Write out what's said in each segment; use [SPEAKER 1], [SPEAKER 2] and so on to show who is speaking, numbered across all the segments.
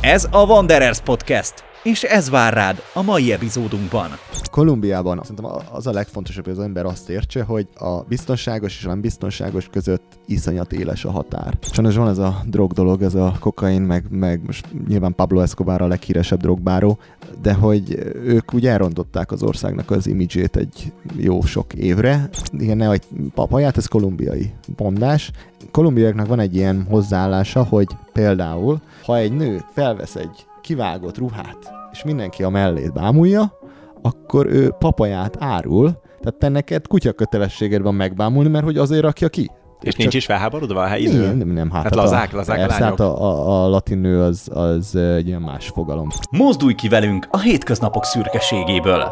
[SPEAKER 1] Ez a Wanderers Podcast, és ez vár rád a mai epizódunkban.
[SPEAKER 2] Kolumbiában szerintem az a legfontosabb, hogy az ember azt értse, hogy a biztonságos és nem biztonságos között iszonyat éles a határ. Sajnos van ez a drog dolog, ez a kokain, meg, meg most nyilván Pablo Escobar a leghíresebb drogbáró, de hogy ők úgy elrontották az országnak az imidzsét egy jó sok évre. Igen, ne hogy papaját, ez kolumbiai mondás. Kolumbiaiaknak van egy ilyen hozzáállása, hogy például, ha egy nő felvesz egy kivágott ruhát, és mindenki a mellét bámulja, akkor ő papaját árul, tehát te neked kutya kötelességed van megbámulni, mert hogy azért rakja ki.
[SPEAKER 3] És nincs is felháborodva a helyi
[SPEAKER 2] nő? Nem, nem, hát,
[SPEAKER 3] hát lazák, lazák
[SPEAKER 2] persze, hát a, a, a latin nő az, az egy ilyen más fogalom.
[SPEAKER 1] Mozdulj ki velünk a hétköznapok szürkeségéből!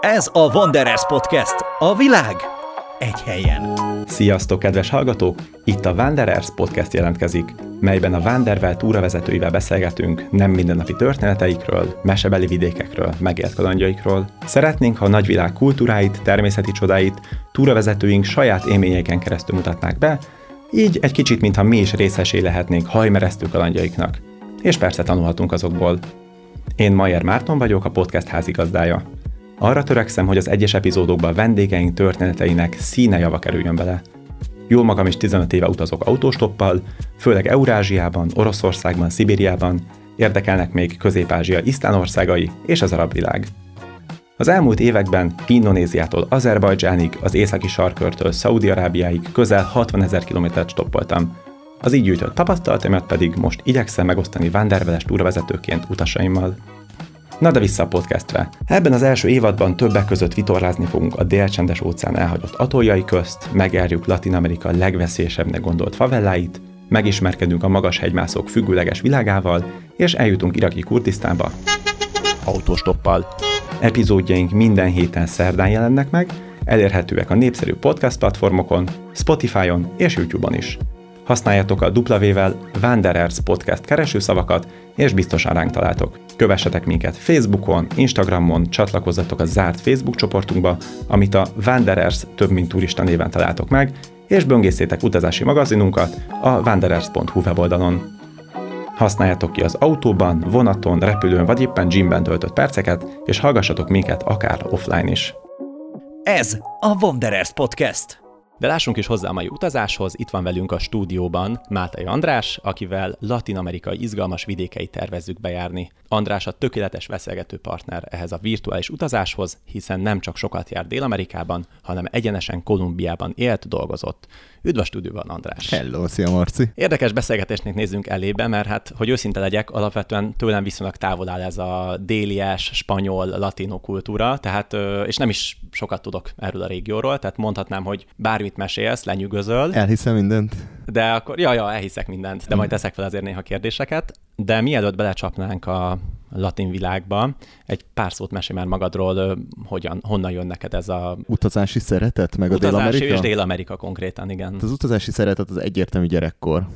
[SPEAKER 1] Ez a Wanderers Podcast, a világ egy helyen.
[SPEAKER 3] Sziasztok, kedves hallgatók! Itt a Wanderers Podcast jelentkezik, melyben a Wandervel túravezetőivel beszélgetünk nem mindennapi történeteikről, mesebeli vidékekről, megélt kalandjaikról. Szeretnénk, ha a nagyvilág kultúráit, természeti csodáit túravezetőink saját élményeiken keresztül mutatnák be, így egy kicsit, mintha mi is részesé lehetnénk hajmeresztő kalandjaiknak. És persze tanulhatunk azokból. Én Mayer Márton vagyok, a podcast házigazdája. Arra törekszem, hogy az egyes epizódokban vendégeink történeteinek színe java kerüljön bele. Jó magam is 15 éve utazok autóstoppal, főleg Eurázsiában, Oroszországban, Szibériában, érdekelnek még Közép-Ázsia isztán országai és az arab világ. Az elmúlt években Indonéziától Azerbajdzsánig, az északi sarkörtől Szaudi-Arábiáig közel 60 ezer kilométert stoppoltam. Az így gyűjtött tapasztalatomat pedig most igyekszem megosztani Vanderveles túravezetőként utasaimmal. Na de vissza a podcastre. Ebben az első évadban többek között vitorlázni fogunk a délcsendes óceán elhagyott atoljai közt, megjárjuk Latin Amerika legveszélyesebbnek gondolt favelláit, megismerkedünk a magas hegymászók függőleges világával, és eljutunk iraki Kurdisztánba autóstoppal. Epizódjaink minden héten szerdán jelennek meg, elérhetőek a népszerű podcast platformokon, Spotify-on és YouTube-on is. Használjátok a W-vel Wanderers Podcast keresőszavakat, és biztosan ránk találtok. Kövessetek minket Facebookon, Instagramon, csatlakozzatok a zárt Facebook csoportunkba, amit a Wanderers több mint turista néven találtok meg, és böngészétek utazási magazinunkat a wanderers.hu weboldalon. Használjátok ki az autóban, vonaton, repülőn vagy éppen gymben töltött perceket, és hallgassatok minket akár offline is.
[SPEAKER 1] Ez a Wanderers Podcast.
[SPEAKER 3] De lássunk is hozzá a mai utazáshoz, itt van velünk a stúdióban Mátai András, akivel latin-amerikai izgalmas vidékeit tervezzük bejárni. András a tökéletes beszélgető partner ehhez a virtuális utazáshoz, hiszen nem csak sokat jár Dél-Amerikában, hanem egyenesen Kolumbiában élt, dolgozott. Üdv a stúdióban, András!
[SPEAKER 2] Hello, szia Marci!
[SPEAKER 3] Érdekes beszélgetésnek nézzünk elébe, mert hát, hogy őszinte legyek, alapvetően tőlem viszonylag távol áll ez a déliás, spanyol, latino kultúra, tehát, és nem is sokat tudok erről a régióról, tehát mondhatnám, hogy bármit mesélsz, lenyűgözöl.
[SPEAKER 2] Elhiszem mindent.
[SPEAKER 3] De akkor, ja, ja, elhiszek mindent, de majd teszek fel azért néha kérdéseket. De mielőtt belecsapnánk a latin világba, egy pár szót mesél már magadról, hogyan, honnan jön neked ez a...
[SPEAKER 2] Utazási szeretet, meg
[SPEAKER 3] utazási
[SPEAKER 2] a Dél-Amerika?
[SPEAKER 3] és Dél-Amerika konkrétan, igen.
[SPEAKER 2] Hát az utazási szeretet az egyértelmű gyerekkor.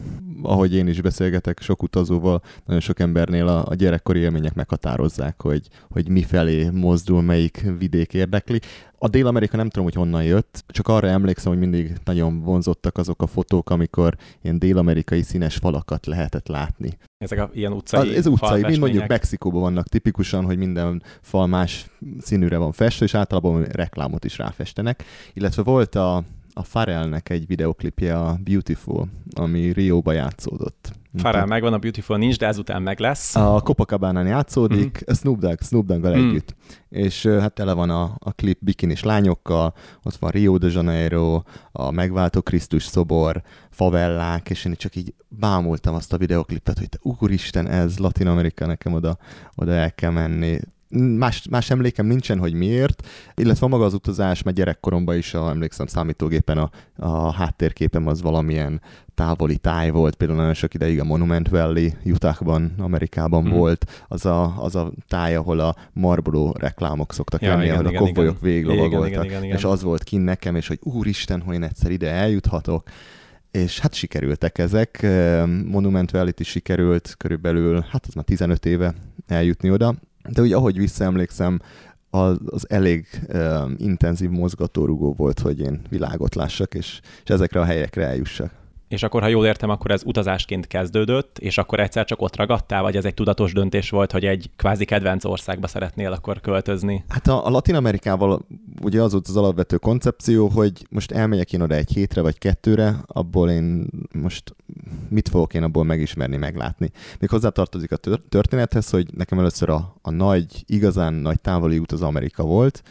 [SPEAKER 2] Ahogy én is beszélgetek sok utazóval, nagyon sok embernél a, a gyerekkori élmények meghatározzák, hogy, hogy mifelé mozdul, melyik vidék érdekli. A Dél-Amerika nem tudom, hogy honnan jött, csak arra emlékszem, hogy mindig nagyon vonzottak azok a fotók, amikor ilyen dél-amerikai színes falakat lehetett látni.
[SPEAKER 3] Ezek a ilyen utcai
[SPEAKER 2] Az, ez utcai, mint mondjuk. Mexikóban vannak tipikusan, hogy minden fal más színűre van festve, és általában reklámot is ráfestenek. Illetve volt a, a Pharrellnek egy videoklipje, a Beautiful, ami Rióba játszódott.
[SPEAKER 3] Farrell megvan, a Beautiful nincs, de ezután meg lesz.
[SPEAKER 2] A Copacabana-n játszódik,
[SPEAKER 3] Mhm.
[SPEAKER 2] mm-hmm. Snoop Dogg, Snoop Dogg-gal
[SPEAKER 3] Mm.
[SPEAKER 2] együtt. És hát tele van a, a klip bikinis lányokkal, ott van Rio de Janeiro, a megváltó Krisztus szobor, favellák, és én csak így bámultam azt a videoklipet, hogy te úristen, ez Latin Amerika, nekem oda, oda el kell menni. Más, más emlékem nincsen, hogy miért, illetve maga az utazás, mert gyerekkoromban is, a, emlékszem számítógépen a, a háttérképem az valamilyen távoli táj volt, például nagyon sok ideig a Monument Valley, Utahban, Amerikában mm. volt, az a, az a táj, ahol a Marlboro reklámok szoktak
[SPEAKER 3] Ja,
[SPEAKER 2] lenni,
[SPEAKER 3] igen,
[SPEAKER 2] ahol a
[SPEAKER 3] igen,
[SPEAKER 2] kovbolyok
[SPEAKER 3] igen.
[SPEAKER 2] véglovagoltak, és az volt kint nekem, és hogy úristen, hogy én egyszer ide eljuthatok, és hát sikerültek ezek. Monument Valley-t is sikerült körülbelül, hát az már 15 éve eljutni oda, de úgy ahogy visszaemlékszem, az, az elég um, intenzív mozgatórugó volt, hogy én világot lássak, és, és ezekre a helyekre eljussak.
[SPEAKER 4] És akkor, ha jól értem, akkor ez utazásként kezdődött, és akkor egyszer csak ott ragadtál, vagy ez egy tudatos döntés volt, hogy egy kvázi kedvenc országba szeretnél akkor költözni?
[SPEAKER 2] Hát a, a Latin Amerikával ugye az volt az alapvető koncepció, hogy most elmegyek én oda egy hétre vagy kettőre, abból én most mit fogok én abból megismerni, meglátni. Még hozzátartozik a történethez, hogy nekem először a, a nagy, igazán nagy távoli út az Amerika volt.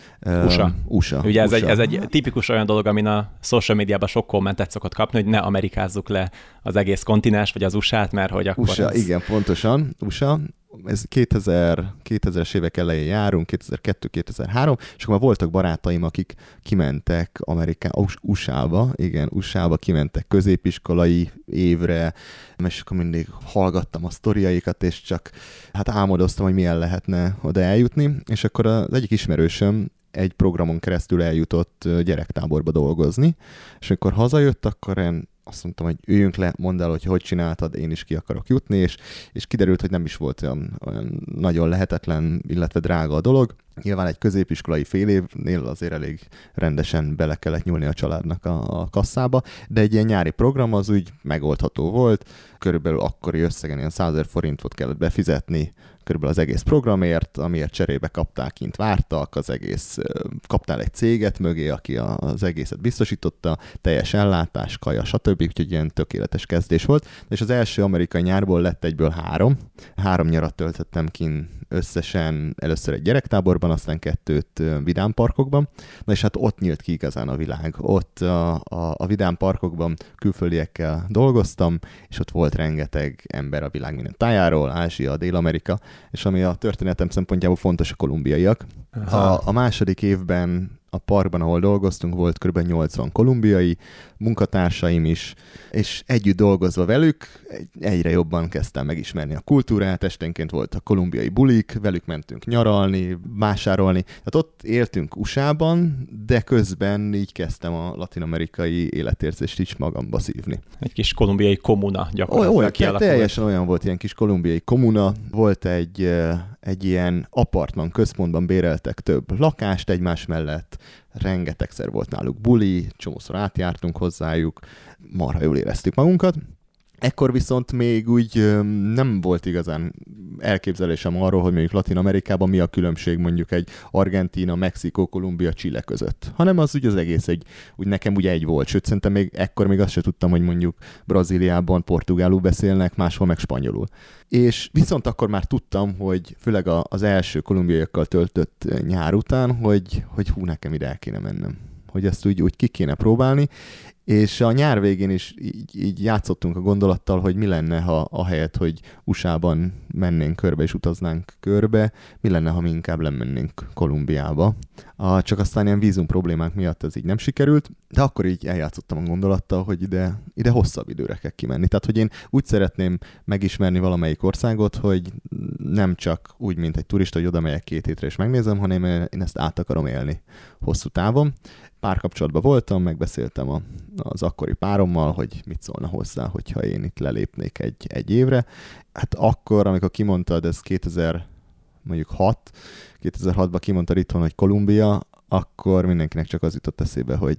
[SPEAKER 4] USA. Uh,
[SPEAKER 2] USA.
[SPEAKER 4] Ugye ez,
[SPEAKER 2] USA.
[SPEAKER 4] Egy, ez egy tipikus olyan dolog, amin a social médiában sok kommentet szokott kapni, hogy ne amerikázzuk le az egész kontinens, vagy az USA-t, mert hogy akkor
[SPEAKER 2] USA,
[SPEAKER 4] ez...
[SPEAKER 2] igen, pontosan. USA, ez 2000, 2000-es évek elején járunk, 2002-2003, és akkor már voltak barátaim, akik kimentek Ameriká, USA-ba, igen, USA-ba kimentek középiskolai évre, és akkor mindig hallgattam a sztoriaikat, és csak hát álmodoztam, hogy milyen lehetne oda eljutni, és akkor az egyik ismerősöm egy programon keresztül eljutott gyerektáborba dolgozni, és amikor hazajött, akkor én azt mondtam, hogy üljünk le, mondd el, hogy hogy csináltad, én is ki akarok jutni, és, és kiderült, hogy nem is volt olyan, olyan nagyon lehetetlen, illetve drága a dolog. Nyilván egy középiskolai fél évnél azért elég rendesen bele kellett nyúlni a családnak a, a kasszába, de egy ilyen nyári program az úgy megoldható volt, körülbelül akkori összegen ilyen 100 forintot kellett befizetni körülbelül az egész programért, amiért cserébe kapták, kint vártak, az egész, kaptál egy céget mögé, aki az egészet biztosította, teljes ellátás, kaja, stb. Úgyhogy ilyen tökéletes kezdés volt. És az első amerikai nyárból lett egyből három. Három nyarat töltöttem kin összesen először egy gyerektáborban, aztán kettőt vidámparkokban. Na és hát ott nyílt ki igazán a világ. Ott a, a, a vidámparkokban külföldiekkel dolgoztam, és ott volt rengeteg ember a világ minden tájáról, Ázsia, Dél-Amerika, és ami a történetem szempontjából fontos a kolumbiaiak. A, a második évben a parkban, ahol dolgoztunk, volt kb. 80 kolumbiai, munkatársaim is, és együtt dolgozva velük egyre jobban kezdtem megismerni a kultúrát, esténként volt a kolumbiai bulik, velük mentünk nyaralni, vásárolni, tehát ott éltünk USA-ban, de közben így kezdtem a latinamerikai életérzést is magamba szívni.
[SPEAKER 4] Egy kis kolumbiai komuna gyakorlatilag
[SPEAKER 2] olyan, Teljesen olyan volt ilyen kis kolumbiai komuna, volt egy, egy ilyen apartman központban béreltek több lakást egymás mellett, rengetegszer volt náluk buli, csomószor átjártunk hozzájuk, marha jól éreztük magunkat. Ekkor viszont még úgy nem volt igazán elképzelésem arról, hogy mondjuk Latin Amerikában mi a különbség mondjuk egy Argentina, Mexikó, Kolumbia, Chile között. Hanem az úgy az egész egy, úgy nekem ugye egy volt. Sőt, szerintem még ekkor még azt se tudtam, hogy mondjuk Brazíliában portugálul beszélnek, máshol meg spanyolul. És viszont akkor már tudtam, hogy főleg az első kolumbiaiakkal töltött nyár után, hogy, hogy hú, nekem ide el kéne mennem hogy ezt úgy, úgy ki kéne próbálni, és a nyár végén is így, így játszottunk a gondolattal, hogy mi lenne, ha ahelyett, hogy USA-ban mennénk körbe és utaznánk körbe, mi lenne, ha mi inkább lemennénk Kolumbiába. A, csak aztán ilyen vízum problémák miatt ez így nem sikerült, de akkor így eljátszottam a gondolattal, hogy ide, ide hosszabb időre kell kimenni. Tehát, hogy én úgy szeretném megismerni valamelyik országot, hogy nem csak úgy, mint egy turista, hogy oda megyek két hétre és megnézem, hanem én ezt át akarom élni hosszú távon párkapcsolatban voltam, megbeszéltem a, az akkori párommal, hogy mit szólna hozzá, hogyha én itt lelépnék egy, egy évre. Hát akkor, amikor kimondtad, ez 2000, mondjuk 6, 2006-ban kimondtad itthon, hogy Kolumbia, akkor mindenkinek csak az jutott eszébe, hogy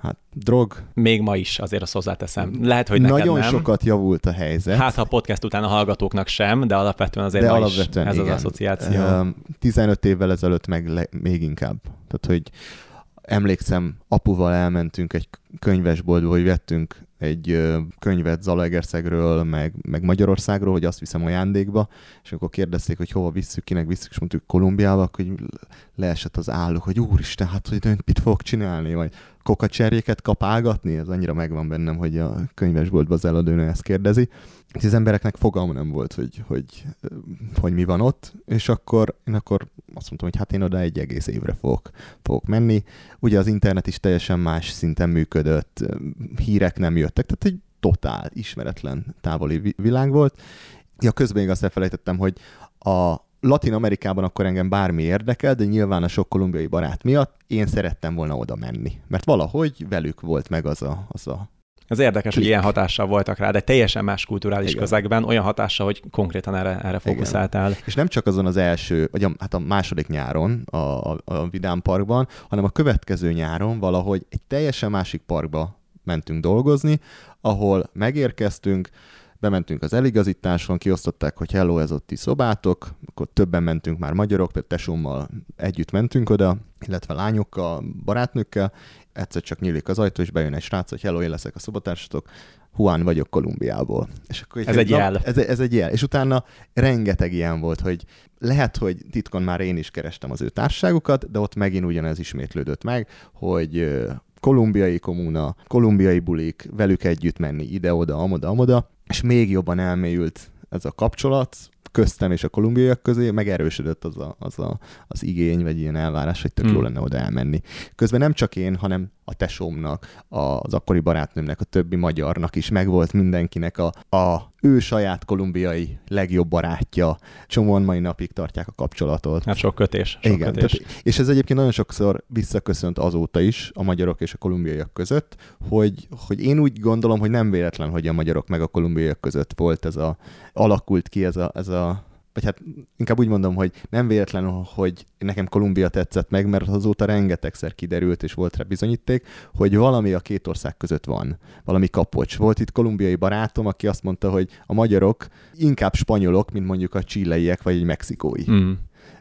[SPEAKER 2] hát drog.
[SPEAKER 4] Még ma is, azért azt hozzáteszem. Lehet, hogy neked
[SPEAKER 2] Nagyon
[SPEAKER 4] nem.
[SPEAKER 2] sokat javult a helyzet.
[SPEAKER 4] Hát, ha a podcast után a hallgatóknak sem, de alapvetően azért de ma alapvetően, is ez igen. az asszociáció.
[SPEAKER 2] 15 évvel ezelőtt meg le, még inkább. Tehát, hogy emlékszem, apuval elmentünk egy könyvesboltba, hogy vettünk egy könyvet Zalaegerszegről, meg, meg Magyarországról, hogy azt viszem ajándékba, és akkor kérdezték, hogy hova visszük, kinek visszük, és mondtuk Kolumbiába, akkor leesett az álluk, hogy úristen, hát hogy mit fogok csinálni, vagy kokacserjéket kapálgatni, ez annyira megvan bennem, hogy a könyvesboltban az eladőnő ezt kérdezi. És az embereknek fogalma nem volt, hogy, hogy, hogy mi van ott, és akkor én akkor azt mondtam, hogy hát én oda egy egész évre fogok, fogok menni. Ugye az internet is teljesen más szinten működött, hírek nem jöttek, tehát egy totál ismeretlen távoli világ volt. Ja, közben még azt elfelejtettem, hogy a Latin Amerikában akkor engem bármi érdekel, de nyilván a sok kolumbiai barát miatt én szerettem volna oda menni. Mert valahogy velük volt meg az a, az a
[SPEAKER 4] ez érdekes, Klik. hogy ilyen hatással voltak rá, de teljesen más kulturális Igen. közegben, olyan hatással, hogy konkrétan erre, erre fókuszáltál.
[SPEAKER 2] És nem csak azon az első, vagy a, hát a második nyáron a, a, a Vidám Parkban, hanem a következő nyáron valahogy egy teljesen másik parkba mentünk dolgozni, ahol megérkeztünk, bementünk az eligazításon, kiosztották, hogy hello, ez ott ti szobátok, akkor többen mentünk már magyarok, például tesómmal együtt mentünk oda, illetve lányokkal, barátnőkkel, egyszer csak nyílik az ajtó, és bejön egy srác, hogy hello, én leszek a szobatársatok, Juan vagyok Kolumbiából.
[SPEAKER 4] És akkor ez egy jel.
[SPEAKER 2] Ez, ez egy jel. És utána rengeteg ilyen volt, hogy lehet, hogy titkon már én is kerestem az ő társaságukat, de ott megint ugyanez ismétlődött meg, hogy kolumbiai komuna, kolumbiai bulik, velük együtt menni ide-oda, amoda, amoda, és még jobban elmélyült ez a kapcsolat, köztem és a kolumbiaiak közé megerősödött az, a, az, a, az igény, vagy ilyen elvárás, hogy tök hmm. jó lenne oda elmenni. Közben nem csak én, hanem a tesómnak, az akkori barátnőmnek, a többi magyarnak is megvolt mindenkinek a, a ő saját kolumbiai legjobb barátja. Csomóan mai napig tartják a kapcsolatot.
[SPEAKER 4] Hát sok kötés. Sok
[SPEAKER 2] Igen,
[SPEAKER 4] kötés.
[SPEAKER 2] Tehát, és ez egyébként nagyon sokszor visszaköszönt azóta is a magyarok és a kolumbiaiak között, hogy, hogy én úgy gondolom, hogy nem véletlen, hogy a magyarok meg a kolumbiaiak között volt ez a, alakult ki ez a, ez a vagy hát inkább úgy mondom, hogy nem véletlen, hogy nekem Kolumbia tetszett meg, mert azóta rengetegszer kiderült, és volt rá bizonyíték, hogy valami a két ország között van, valami kapocs. Volt itt kolumbiai barátom, aki azt mondta, hogy a magyarok inkább spanyolok, mint mondjuk a csilleiek, vagy egy mexikói. Mm.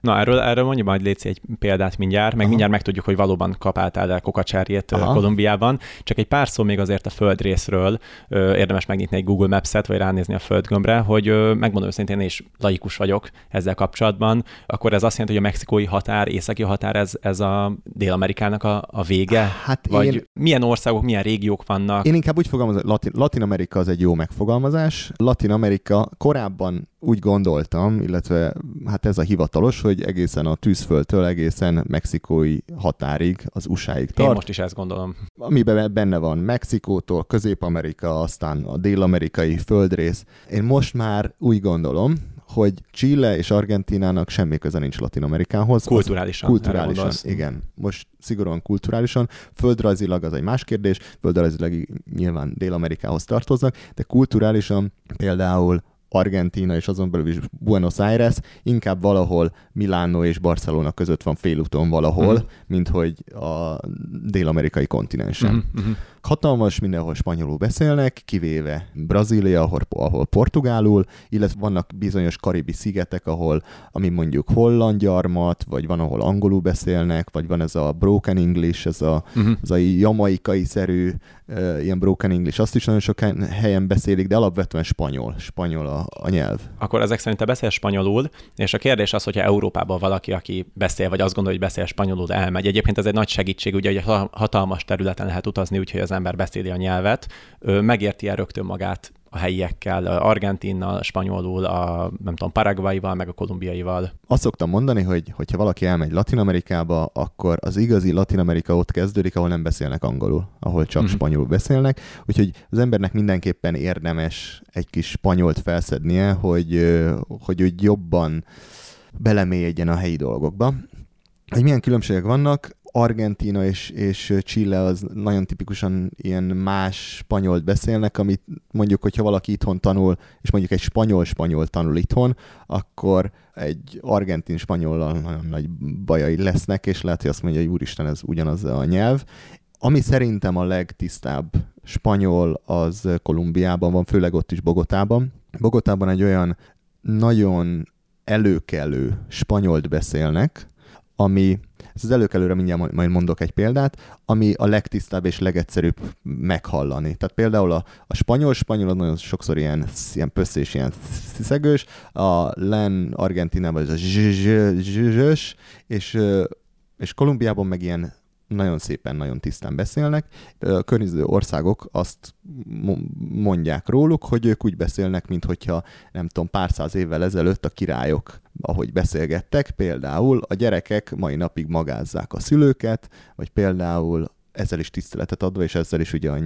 [SPEAKER 4] Na, erről, erről mondja majd Léci egy példát mindjárt, meg Aha. mindjárt megtudjuk, hogy valóban kapáltál el kokacsárjét Aha. Kolumbiában. Csak egy pár szó még azért a földrészről, ö, érdemes megnyitni egy Google Maps-et, vagy ránézni a földgömbre, hogy ö, megmondom őszintén, én is laikus vagyok ezzel kapcsolatban, akkor ez azt jelenti, hogy a mexikói határ, északi határ, ez, ez a Dél-Amerikának a, a vége?
[SPEAKER 2] Hát
[SPEAKER 4] vagy
[SPEAKER 2] én...
[SPEAKER 4] milyen országok, milyen régiók vannak?
[SPEAKER 2] Én inkább úgy fogalmazom, Latin, Latin Amerika az egy jó megfogalmazás. Latin Amerika korábban úgy gondoltam, illetve hát ez a hivatalos, hogy egészen a tűzföldtől egészen mexikói határig, az USA-ig tart.
[SPEAKER 4] Én most is ezt gondolom.
[SPEAKER 2] Amiben benne van Mexikótól, Közép-Amerika, aztán a dél-amerikai földrész. Én most már úgy gondolom, hogy Chile és Argentinának semmi köze nincs Latin Amerikához.
[SPEAKER 4] Kulturálisan.
[SPEAKER 2] Kulturálisan, igen. Most szigorúan kulturálisan. Földrajzilag az egy más kérdés, földrajzilag nyilván Dél-Amerikához tartoznak, de kulturálisan például Argentína és azon belül is Buenos Aires inkább valahol Milánó és Barcelona között van félúton valahol, mm. mint hogy a dél-amerikai kontinensen. Mm-hmm hatalmas, mindenhol spanyolul beszélnek, kivéve Brazília, ahol, ahol portugálul, illetve vannak bizonyos karibi szigetek, ahol, ami mondjuk holland gyarmat, vagy van, ahol angolul beszélnek, vagy van ez a broken English, ez a, uh-huh. ez a jamaikai-szerű uh, ilyen broken English, azt is nagyon sok helyen beszélik, de alapvetően spanyol, spanyol a, a nyelv.
[SPEAKER 4] Akkor ezek szerint te beszél spanyolul, és a kérdés az, hogyha Európában valaki, aki beszél, vagy azt gondolja, hogy beszél spanyolul, elmegy. Egyébként ez egy nagy segítség, ugye, hogy hatalmas területen lehet utazni, úgyhogy az ember beszéli a nyelvet, megérti el rögtön magát a helyiekkel, argentinnal, spanyolul, a nem tudom, paraguaival, meg a kolumbiaival.
[SPEAKER 2] Azt szoktam mondani, hogy hogyha valaki elmegy Latin Amerikába, akkor az igazi Latin Amerika ott kezdődik, ahol nem beszélnek angolul, ahol csak mm-hmm. spanyolul beszélnek, úgyhogy az embernek mindenképpen érdemes egy kis spanyolt felszednie, hogy, hogy úgy jobban belemélyedjen a helyi dolgokba. Hogy milyen különbségek vannak, Argentina és, és Chile az nagyon tipikusan ilyen más spanyolt beszélnek, amit mondjuk, hogyha valaki itthon tanul, és mondjuk egy spanyol-spanyol tanul itthon, akkor egy argentin spanyollal nagyon nagy bajai lesznek, és lehet, hogy azt mondja, hogy úristen, ez ugyanaz a nyelv. Ami szerintem a legtisztább spanyol, az Kolumbiában van, főleg ott is Bogotában. Bogotában egy olyan nagyon előkelő spanyolt beszélnek, ami ez az előkelőre mindjárt majd mondok egy példát, ami a legtisztább és legegyszerűbb meghallani. Tehát például a, a spanyol spanyol nagyon sokszor ilyen, ilyen pösszés, ilyen szegős, a len Argentinában ez a zsös, és, és Kolumbiában meg ilyen nagyon szépen, nagyon tisztán beszélnek. A környező országok azt mondják róluk, hogy ők úgy beszélnek, mint hogyha nem tudom, pár száz évvel ezelőtt a királyok, ahogy beszélgettek, például a gyerekek mai napig magázzák a szülőket, vagy például ezzel is tiszteletet adva, és ezzel is ugye a,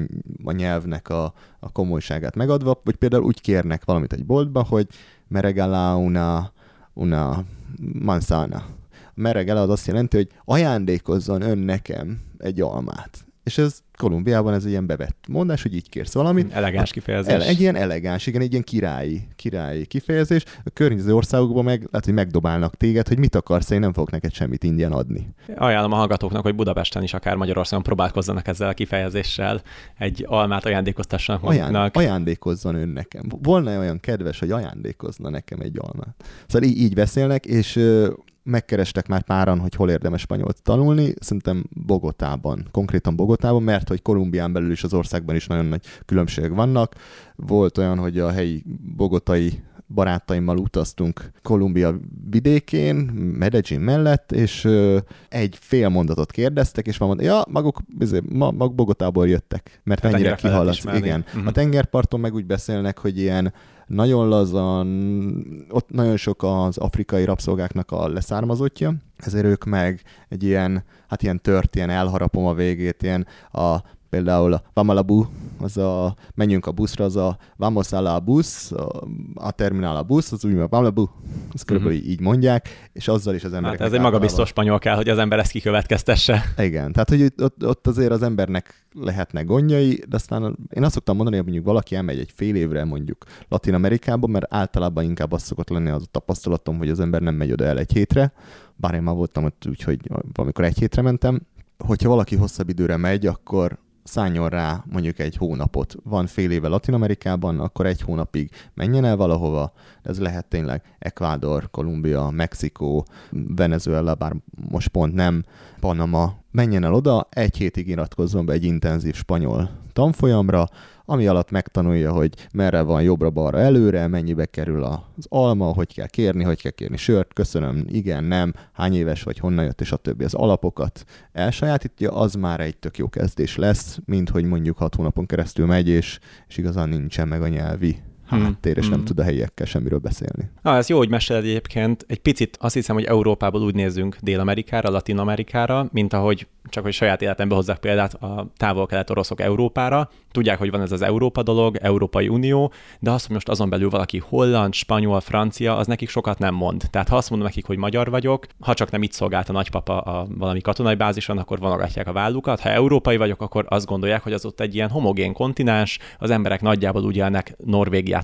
[SPEAKER 2] a nyelvnek a, a komolyságát megadva, vagy például úgy kérnek valamit egy boltba, hogy meregala una, una manzana meregele az azt jelenti, hogy ajándékozzon ön nekem egy almát. És ez Kolumbiában ez egy ilyen bevett mondás, hogy így kérsz valamit.
[SPEAKER 4] Elegáns kifejezés.
[SPEAKER 2] El, egy ilyen elegáns, igen, egy ilyen királyi, királyi kifejezés. A környező országokban meg lehet, hogy megdobálnak téged, hogy mit akarsz, én nem fogok neked semmit ingyen adni.
[SPEAKER 4] Ajánlom a hallgatóknak, hogy Budapesten is akár Magyarországon próbálkozzanak ezzel a kifejezéssel. Egy almát ajándékoztassanak maguknak. Aján,
[SPEAKER 2] ajándékozzon ön nekem. Volna olyan kedves, hogy ajándékozna nekem egy almát. Szóval így, így beszélnek, és megkerestek már páran, hogy hol érdemes spanyolt tanulni, szerintem Bogotában, konkrétan Bogotában, mert hogy Kolumbián belül is az országban is nagyon nagy különbségek vannak. Volt olyan, hogy a helyi bogotai barátaimmal utaztunk Kolumbia vidékén, Medellin mellett, és egy fél mondatot kérdeztek, és mondta, ja, maguk, ma, maguk Bogotából jöttek, mert hát ennyire kihallasz. Igen. Uh-huh. A tengerparton meg úgy beszélnek, hogy ilyen nagyon lazan, ott nagyon sok az afrikai rabszolgáknak a leszármazottja, ezért ők meg egy ilyen, hát ilyen tört, ilyen elharapom a végét, ilyen a például a Vamalabu, az a menjünk a buszra, az a Vamos a la bus, a, a terminál a busz, az úgy, a Vamalabu, azt körülbelül uh-huh. így mondják, és azzal is az emberek.
[SPEAKER 4] Hát ez egy magabiztos spanyol kell, hogy az ember ezt kikövetkeztesse.
[SPEAKER 2] Igen, tehát hogy ott, ott azért az embernek lehetnek gondjai, de aztán én azt szoktam mondani, hogy mondjuk valaki elmegy egy fél évre mondjuk Latin Amerikába, mert általában inkább az szokott lenni az a tapasztalatom, hogy az ember nem megy oda el egy hétre, bár én már voltam ott, úgyhogy valamikor egy hétre mentem, hogyha valaki hosszabb időre megy, akkor szálljon rá mondjuk egy hónapot. Van fél éve Latin Amerikában, akkor egy hónapig menjen el valahova. Ez lehet tényleg Ecuador, Kolumbia, Mexikó, Venezuela, bár most pont nem, Panama. Menjen el oda, egy hétig iratkozzon be egy intenzív spanyol tanfolyamra, ami alatt megtanulja, hogy merre van jobbra-balra előre, mennyibe kerül az alma, hogy kell kérni, hogy kell kérni sört, köszönöm, igen, nem, hány éves vagy, honnan jött, és a többi. Az alapokat elsajátítja, az már egy tök jó kezdés lesz, mint hogy mondjuk hat hónapon keresztül megy, és, és igazán nincsen meg a nyelvi háttér, és mm. nem hmm. tud a helyiekkel semmiről beszélni.
[SPEAKER 4] Ah, ez jó, hogy meséled egyébként. Egy picit azt hiszem, hogy Európából úgy nézzünk Dél-Amerikára, Latin-Amerikára, mint ahogy csak hogy saját életembe hozzák példát a távol-kelet oroszok Európára. Tudják, hogy van ez az Európa dolog, Európai Unió, de azt, hogy most azon belül valaki holland, spanyol, francia, az nekik sokat nem mond. Tehát ha azt mondom nekik, hogy magyar vagyok, ha csak nem itt szolgált a nagypapa a valami katonai bázison, akkor vonogatják a vállukat. Ha európai vagyok, akkor azt gondolják, hogy az ott egy ilyen homogén kontinens, az emberek nagyjából úgy élnek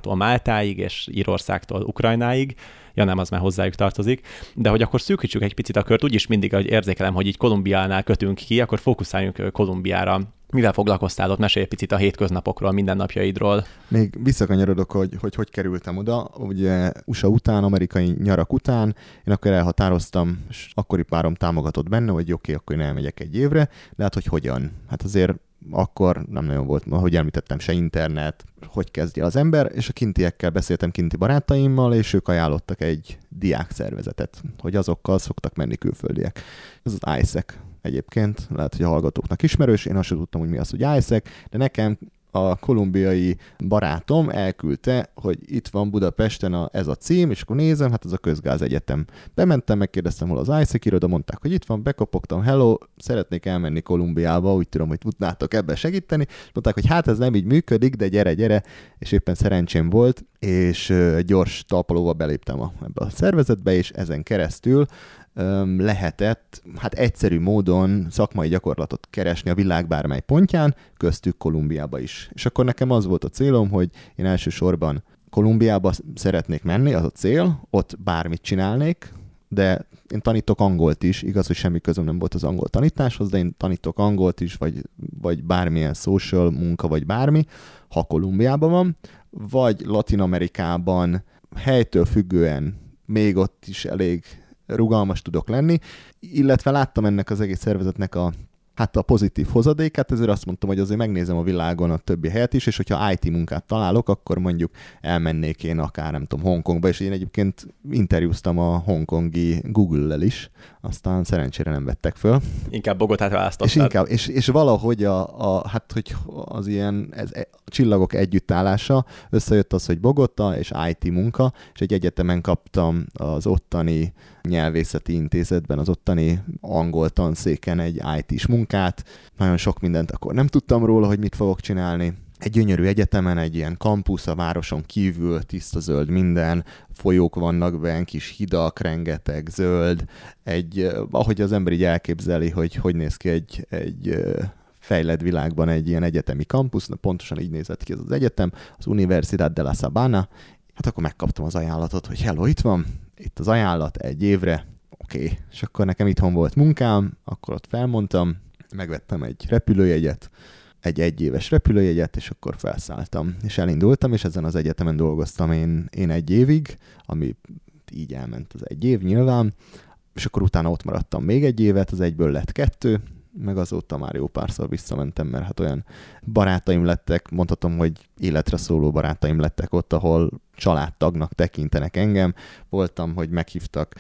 [SPEAKER 4] Norvégiától Máltáig és Írországtól Ukrajnáig, ja nem, az már hozzájuk tartozik, de hogy akkor szűkítsük egy picit a kört, úgyis mindig, hogy érzékelem, hogy így Kolumbiánál kötünk ki, akkor fókuszáljunk Kolumbiára. Mivel foglalkoztál ott? Mesélj picit a hétköznapokról, mindennapjaidról.
[SPEAKER 2] Még visszakanyarodok, hogy, hogy hogy kerültem oda. Ugye USA után, amerikai nyarak után, én akkor elhatároztam, és akkori párom támogatott benne, hogy oké, okay, akkor én elmegyek egy évre, de hát hogy hogyan? Hát azért akkor nem nagyon volt, ahogy említettem, se internet, hogy kezdje az ember, és a kintiekkel beszéltem kinti barátaimmal, és ők ajánlottak egy diák szervezetet, hogy azokkal szoktak menni külföldiek. Ez az ISEC egyébként, lehet, hogy a hallgatóknak ismerős, én azt sem tudtam, hogy mi az, hogy ISEC, de nekem a kolumbiai barátom elküldte, hogy itt van Budapesten a, ez a cím, és akkor nézem, hát ez a közgáz egyetem. Bementem, megkérdeztem, hol az ISEC iroda, mondták, hogy itt van, bekopogtam, hello, szeretnék elmenni Kolumbiába, úgy tudom, hogy tudnátok ebben segíteni. Mondták, hogy hát ez nem így működik, de gyere, gyere, és éppen szerencsém volt, és gyors talpalóval beléptem a, ebbe a szervezetbe, és ezen keresztül lehetett hát egyszerű módon szakmai gyakorlatot keresni a világ bármely pontján, köztük Kolumbiába is. És akkor nekem az volt a célom, hogy én elsősorban Kolumbiába szeretnék menni, az a cél, ott bármit csinálnék, de én tanítok angolt is, igaz, hogy semmi közöm nem volt az angol tanításhoz, de én tanítok angolt is, vagy, vagy bármilyen social munka, vagy bármi, ha Kolumbiában van, vagy Latin Amerikában helytől függően még ott is elég rugalmas tudok lenni, illetve láttam ennek az egész szervezetnek a hát a pozitív hozadékát, ezért azt mondtam, hogy azért megnézem a világon a többi helyet is, és hogyha IT munkát találok, akkor mondjuk elmennék én akár, nem tudom, Hongkongba, és én egyébként interjúztam a hongkongi Google-lel is, aztán szerencsére nem vettek föl.
[SPEAKER 4] Inkább Bogotát választottad.
[SPEAKER 2] És, inkább, és, és valahogy a, a, hát, hogy az ilyen ez, e, a csillagok együttállása, összejött az, hogy Bogota és IT munka, és egy egyetemen kaptam az ottani nyelvészeti intézetben, az ottani angol tanszéken egy IT-s munkát, nagyon sok mindent akkor nem tudtam róla, hogy mit fogok csinálni, egy gyönyörű egyetemen, egy ilyen kampusz a városon kívül, tiszta zöld minden, folyók vannak benne, kis hidak, rengeteg zöld, egy, ahogy az ember így elképzeli, hogy hogy néz ki egy, egy fejlett világban egy ilyen egyetemi kampusz, pontosan így nézett ki ez az egyetem, az Universidad de la Sabana, hát akkor megkaptam az ajánlatot, hogy hello, itt van, itt az ajánlat egy évre, oké, okay. és akkor nekem itthon volt munkám, akkor ott felmondtam, megvettem egy repülőjegyet, egy egyéves repülőjegyet, és akkor felszálltam, és elindultam, és ezen az egyetemen dolgoztam én, én egy évig, ami így elment az egy év nyilván, és akkor utána ott maradtam még egy évet, az egyből lett kettő, meg azóta már jó párszor visszamentem, mert hát olyan barátaim lettek, mondhatom, hogy életre szóló barátaim lettek ott, ahol családtagnak tekintenek engem. Voltam, hogy meghívtak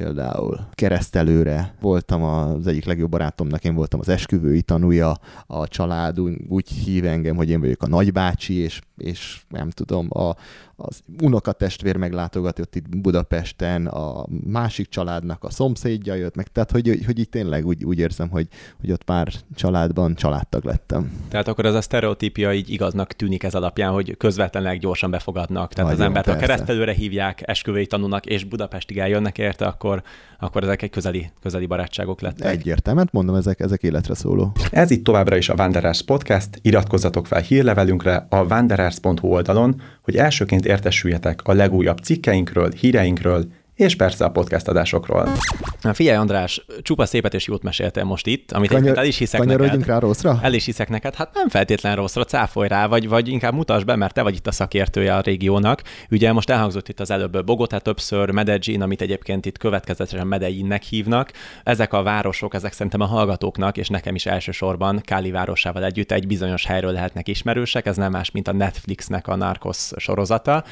[SPEAKER 2] például. Keresztelőre voltam az egyik legjobb barátomnak, én voltam az esküvői tanúja, a család úgy hív engem, hogy én vagyok a nagybácsi, és, és nem tudom, a, az unokatestvér meglátogatott itt Budapesten, a másik családnak a szomszédja jött meg, tehát hogy, hogy itt tényleg úgy, úgy érzem, hogy, hogy ott pár családban családtag lettem.
[SPEAKER 4] Tehát akkor ez a sztereotípia így igaznak tűnik ez alapján, hogy közvetlenül gyorsan befogadnak. Tehát Nagyon, az embert persze. a keresztelőre hívják, esküvői tanulnak, és Budapestig eljönnek érte, akkor, akkor ezek egy közeli, közeli barátságok lettek.
[SPEAKER 2] Egyértelműen, mondom, ezek, ezek életre szóló.
[SPEAKER 4] Ez itt továbbra is a Wanderers Podcast. Iratkozzatok fel hírlevelünkre a wanderers.hu oldalon, hogy elsőként értesüljetek a legújabb cikkeinkről, híreinkről, és persze a podcast adásokról. Na figyelj András, csupa szépet és jót meséltél most itt, amit Kanyar, el is hiszek neked.
[SPEAKER 2] rá rosszra?
[SPEAKER 4] El is hiszek neked, hát nem feltétlen rosszra, cáfolj rá, vagy, vagy inkább mutasd be, mert te vagy itt a szakértője a régiónak. Ugye most elhangzott itt az előbb Bogotá többször, Medellin, amit egyébként itt következetesen Medellinnek hívnak. Ezek a városok, ezek szerintem a hallgatóknak, és nekem is elsősorban Káli városával együtt egy bizonyos helyről lehetnek ismerősek, ez nem más, mint a Netflixnek a Narcos sorozata.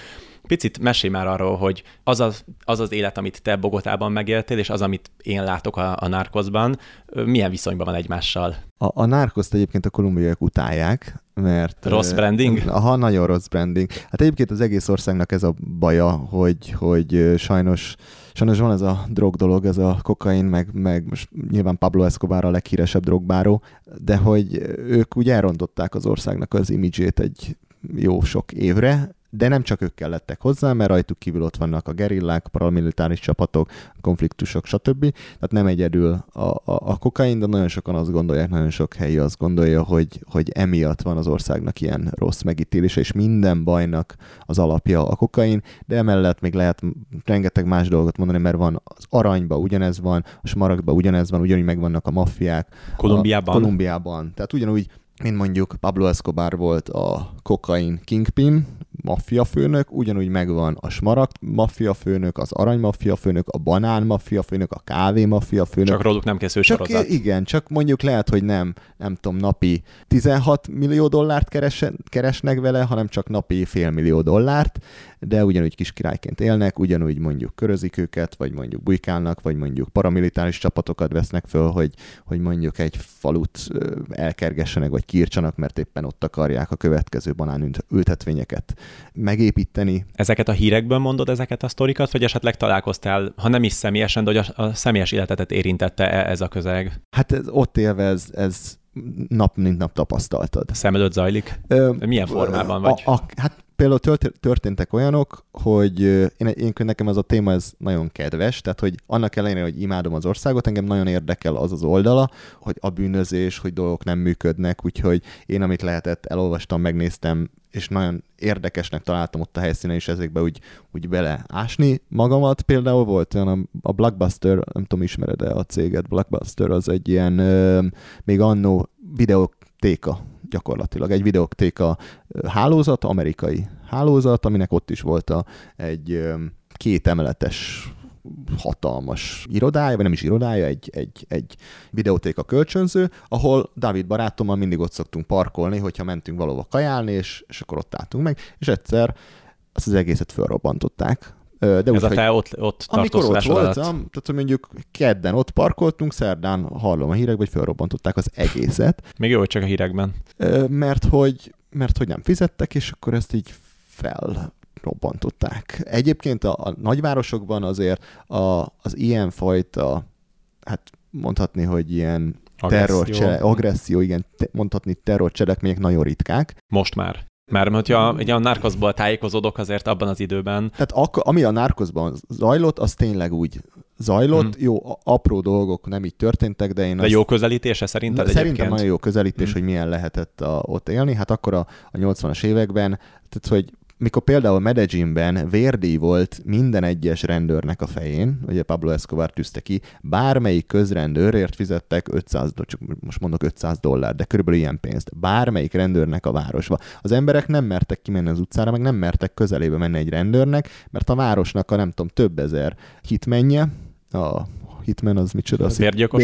[SPEAKER 4] Picit mesélj már arról, hogy az az, az az élet, amit te Bogotában megéltél, és az, amit én látok a, a Narcosban, milyen viszonyban van egymással?
[SPEAKER 2] A, a Narcoszt egyébként a kolumbiaiak utálják, mert...
[SPEAKER 4] Rossz branding?
[SPEAKER 2] Aha, nagyon rossz branding. Hát egyébként az egész országnak ez a baja, hogy, hogy sajnos sajnos van ez a drog dolog, ez a kokain, meg, meg most nyilván Pablo Escobar a leghíresebb drogbáró, de hogy ők úgy elrontották az országnak az imidzsét egy jó sok évre, de nem csak ők kellettek hozzá, mert rajtuk kívül ott vannak a gerillák, paramilitáris csapatok, konfliktusok, stb. Tehát nem egyedül a, a, a kokain, de nagyon sokan azt gondolják, nagyon sok helyi azt gondolja, hogy, hogy emiatt van az országnak ilyen rossz megítélése, és minden bajnak az alapja a kokain, de emellett még lehet rengeteg más dolgot mondani, mert van az aranyba ugyanez van, a smaragdba ugyanez van, ugyanúgy megvannak a maffiák.
[SPEAKER 4] Kolumbiában?
[SPEAKER 2] A, Kolumbiában. Tehát ugyanúgy mint mondjuk Pablo Escobar volt a kokain kingpin, maffia főnök, ugyanúgy megvan a smaragd maffia főnök, az arany maffia főnök, a banán maffia főnök, a kávé maffia főnök.
[SPEAKER 4] Csak róluk nem készül
[SPEAKER 2] csak,
[SPEAKER 4] sorozat.
[SPEAKER 2] Igen, csak mondjuk lehet, hogy nem, nem tudom, napi 16 millió dollárt keres, keresnek vele, hanem csak napi fél millió dollárt, de ugyanúgy kis királyként élnek, ugyanúgy mondjuk körözik őket, vagy mondjuk bujkálnak, vagy mondjuk paramilitáris csapatokat vesznek föl, hogy, hogy mondjuk egy falut elkergessenek, vagy kiírtsanak, mert éppen ott akarják a következő banán ültetvényeket megépíteni.
[SPEAKER 4] Ezeket a hírekből mondod ezeket a sztorikat, vagy esetleg találkoztál, ha nem is személyesen, de hogy a, a személyes életetet érintette -e ez a közeg?
[SPEAKER 2] Hát ez, ott élve ez, ez nap mint nap tapasztaltad.
[SPEAKER 4] Szem előtt zajlik? Ö, Milyen formában vagy?
[SPEAKER 2] A, a, hát például történtek olyanok, hogy én, én nekem ez a téma ez nagyon kedves, tehát hogy annak ellenére, hogy imádom az országot, engem nagyon érdekel az az oldala, hogy a bűnözés, hogy dolgok nem működnek, úgyhogy én amit lehetett, elolvastam, megnéztem, és nagyon érdekesnek találtam ott a helyszínen is ezekbe úgy, úgy beleásni magamat. Például volt olyan a, Blockbuster, nem tudom, ismered-e a céget, Blockbuster az egy ilyen ö, még annó videótéka gyakorlatilag egy videótéka hálózat, amerikai hálózat, aminek ott is volt a, egy két emeletes hatalmas irodája, vagy nem is irodája, egy, egy, egy videótéka kölcsönző, ahol David barátommal mindig ott szoktunk parkolni, hogyha mentünk valahova kajálni, és, és akkor ott álltunk meg, és egyszer azt az egészet felrobbantották.
[SPEAKER 4] De Ez úgy, a te ott, ott
[SPEAKER 2] Amikor ott voltam, tehát mondjuk kedden ott parkoltunk, szerdán hallom a hírekben, hogy felrobbantották az egészet.
[SPEAKER 4] Még jó, hogy csak a hírekben.
[SPEAKER 2] Mert hogy, mert hogy nem fizettek, és akkor ezt így fel robbantották. Egyébként a, a nagyvárosokban azért a, az ilyen fajta, hát mondhatni, hogy ilyen terrorcsele, agresszió, igen, te, mondhatni terrorcselekmények nagyon ritkák.
[SPEAKER 4] Most már. Mert hogyha egy a narkoszból tájékozódok azért abban az időben.
[SPEAKER 2] Tehát ak- ami a narkoszban zajlott, az tényleg úgy zajlott. Mm. Jó, apró dolgok nem így történtek, de én
[SPEAKER 4] De
[SPEAKER 2] azt,
[SPEAKER 4] jó közelítése szerinted
[SPEAKER 2] Na, Szerintem
[SPEAKER 4] egyébként?
[SPEAKER 2] nagyon jó közelítés,
[SPEAKER 4] Mm.
[SPEAKER 2] hogy milyen lehetett a, ott élni. Hát akkor a, a 80-as években, tehát hogy mikor például Medellinben vérdíj volt minden egyes rendőrnek a fején, ugye Pablo Escobar tűzte ki, bármelyik közrendőrért fizettek 500, do- csak most mondok 500 dollár, de körülbelül ilyen pénzt. Bármelyik rendőrnek a városba. Az emberek nem mertek kimenni az utcára, meg nem mertek közelébe menni egy rendőrnek, mert a városnak a nem tudom, több ezer hitmenje, a hitmen az micsoda? A?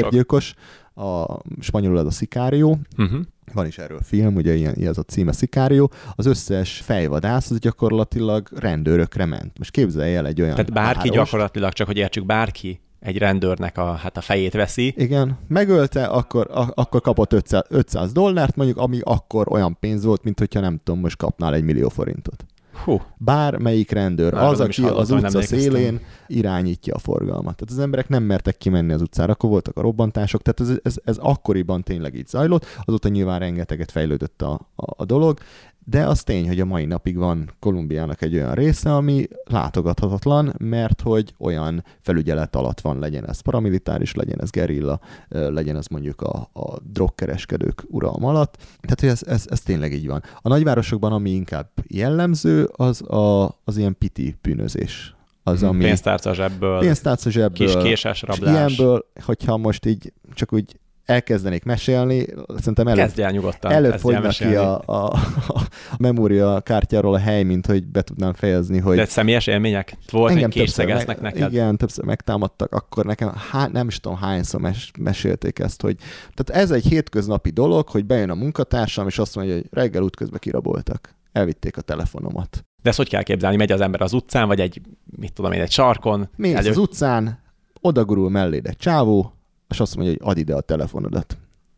[SPEAKER 2] Bérgyilkos, a spanyolul az a szikárió,
[SPEAKER 4] Uh-huh.
[SPEAKER 2] Van is erről film, ugye ilyen, ilyen az a címe Szikárió, az összes fejvadász az gyakorlatilag rendőrökre ment. Most képzelj el egy olyan
[SPEAKER 4] Tehát bárki
[SPEAKER 2] várost.
[SPEAKER 4] gyakorlatilag, csak hogy értsük, bárki egy rendőrnek a, hát a fejét veszi,
[SPEAKER 2] Igen, megölte, akkor, a, akkor kapott 500, 500 dollárt, mondjuk, ami akkor olyan pénz volt, mint hogyha nem tudom, most kapnál egy millió forintot.
[SPEAKER 4] Hú,
[SPEAKER 2] Bármelyik rendőr,
[SPEAKER 4] Már
[SPEAKER 2] az, aki az utca szélén irányítja a forgalmat. Tehát az emberek nem mertek kimenni az utcára, akkor voltak a robbantások, tehát ez, ez, ez akkoriban tényleg így zajlott, azóta nyilván rengeteget fejlődött a, a, a dolog, de az tény, hogy a mai napig van Kolumbiának egy olyan része, ami látogathatatlan, mert hogy olyan felügyelet alatt van, legyen ez paramilitáris, legyen ez gerilla, legyen ez mondjuk a, a drogkereskedők uralma alatt. Tehát hogy ez, ez, ez tényleg így van. A nagyvárosokban, ami inkább jellemző, az a, az ilyen piti bűnözés. Az, ami
[SPEAKER 4] pénztárca zsebből,
[SPEAKER 2] pénztárca zsebből,
[SPEAKER 4] kis késes
[SPEAKER 2] és
[SPEAKER 4] rablás.
[SPEAKER 2] ilyenből, hogyha most így csak úgy elkezdenék mesélni, szerintem előbb,
[SPEAKER 4] Kezdj el nyugodtan.
[SPEAKER 2] előbb fogyna ki a, a, a memória kártyáról a hely, mint hogy be tudnám fejezni, hogy
[SPEAKER 4] De személyes élmények? Volt, hogy
[SPEAKER 2] többször
[SPEAKER 4] készegeznek neked?
[SPEAKER 2] Igen, többször megtámadtak, akkor nekem há, nem is tudom hányszor mes, mesélték ezt, hogy tehát ez egy hétköznapi dolog, hogy bejön a munkatársam, és azt mondja, hogy reggel útközben kiraboltak. Elvitték a telefonomat.
[SPEAKER 4] De ezt hogy kell képzelni? Megy az ember az utcán, vagy egy, mit tudom én, egy sarkon?
[SPEAKER 2] Mész
[SPEAKER 4] elő-
[SPEAKER 2] az utcán, odagurul melléd egy csávó, és azt mondja, hogy add ide a telefonodat.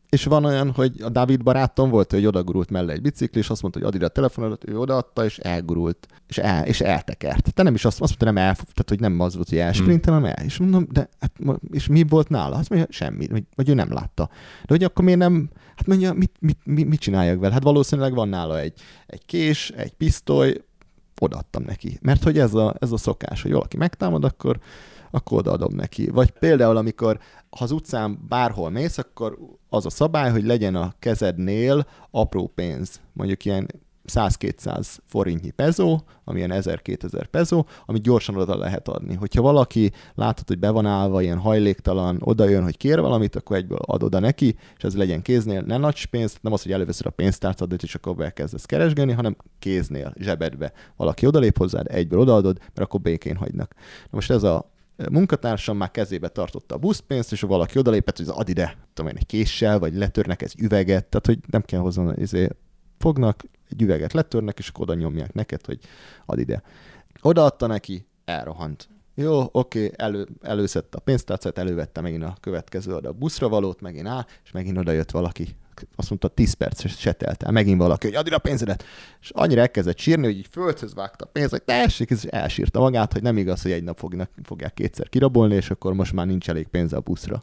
[SPEAKER 2] És van olyan, hogy a Dávid barátom volt, hogy odagurult mellé egy bicikli, és azt mondta, hogy add ide a telefonodat, ő odaadta, és elgurult, és, el, és eltekert. Te nem is azt, azt mondta, nem el, tehát hogy nem az volt, hogy elsprintel, hanem el. És mondom, de hát, és mi volt nála? Azt mondja, semmi, vagy, vagy ő nem látta. De hogy akkor miért nem, hát mondja, mit, mit, mit, mit csináljak vele? Hát valószínűleg van nála egy, egy kés, egy pisztoly, odaadtam neki. Mert hogy ez a, ez a szokás, hogy valaki megtámad, akkor, akkor odaadom neki. Vagy például, amikor ha az utcán bárhol mész, akkor az a szabály, hogy legyen a kezednél apró pénz. Mondjuk ilyen 100-200 forintnyi pezó, ami ilyen 1000-2000 pezó, amit gyorsan oda lehet adni. Hogyha valaki látod, hogy be van állva, ilyen hajléktalan, oda jön, hogy kér valamit, akkor egyből ad oda neki, és ez legyen kéznél, ne nagy pénz, nem az, hogy előveszed a pénztárcadat, és akkor elkezdesz keresgélni, hanem kéznél, zsebedbe. Valaki odalép hozzád, egyből odaadod, mert akkor békén hagynak. Na most ez a munkatársam már kezébe tartotta a buszpénzt, és valaki odalépett, hogy add ide, tudom én, egy késsel, vagy letörnek egy üveget, tehát hogy nem kell hozzá, izé, fognak, egy üveget letörnek, és akkor oda nyomják neked, hogy add ide. Odaadta neki, elrohant. Jó, oké, elő, előszedte a pénztárcát, elővette megint a következő oda a buszra valót, megint áll, és megint oda jött valaki. Azt mondta, 10 perc se telt el. Megint valaki, hogy add a pénzedet. És annyira elkezdett sírni, hogy így földhöz vágta a pénzt, hogy tessék, és elsírta magát, hogy nem igaz, hogy egy nap fognak, fogják kétszer kirabolni, és akkor most már nincs elég pénze a buszra.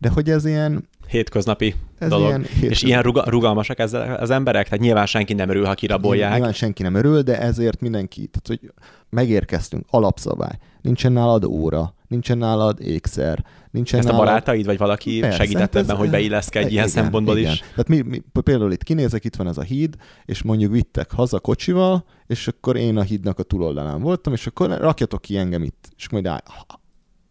[SPEAKER 2] De hogy ez ilyen,
[SPEAKER 4] Hétköznapi
[SPEAKER 2] ez
[SPEAKER 4] dolog.
[SPEAKER 2] ilyen
[SPEAKER 4] És
[SPEAKER 2] hétköznapi-
[SPEAKER 4] ilyen ruga, rugalmasak ezzel az emberek? Tehát nyilván senki nem örül, ha kirabolják.
[SPEAKER 2] Nyilván senki nem örül, de ezért mindenki, tehát hogy megérkeztünk, alapszabály. Nincsen nálad óra, nincsen nálad ékszer, nincsen
[SPEAKER 4] Ezt a
[SPEAKER 2] nálad...
[SPEAKER 4] barátaid, vagy valaki
[SPEAKER 2] Persze,
[SPEAKER 4] segített
[SPEAKER 2] hát ez-
[SPEAKER 4] ebben, hogy beilleszkedj ilyen
[SPEAKER 2] igen,
[SPEAKER 4] szempontból
[SPEAKER 2] igen.
[SPEAKER 4] is?
[SPEAKER 2] Tehát mi, mi, például itt kinézek, itt van ez a híd, és mondjuk vittek haza kocsival, és akkor én a hídnak a túloldalán voltam, és akkor rakjatok ki engem itt. És majd áll,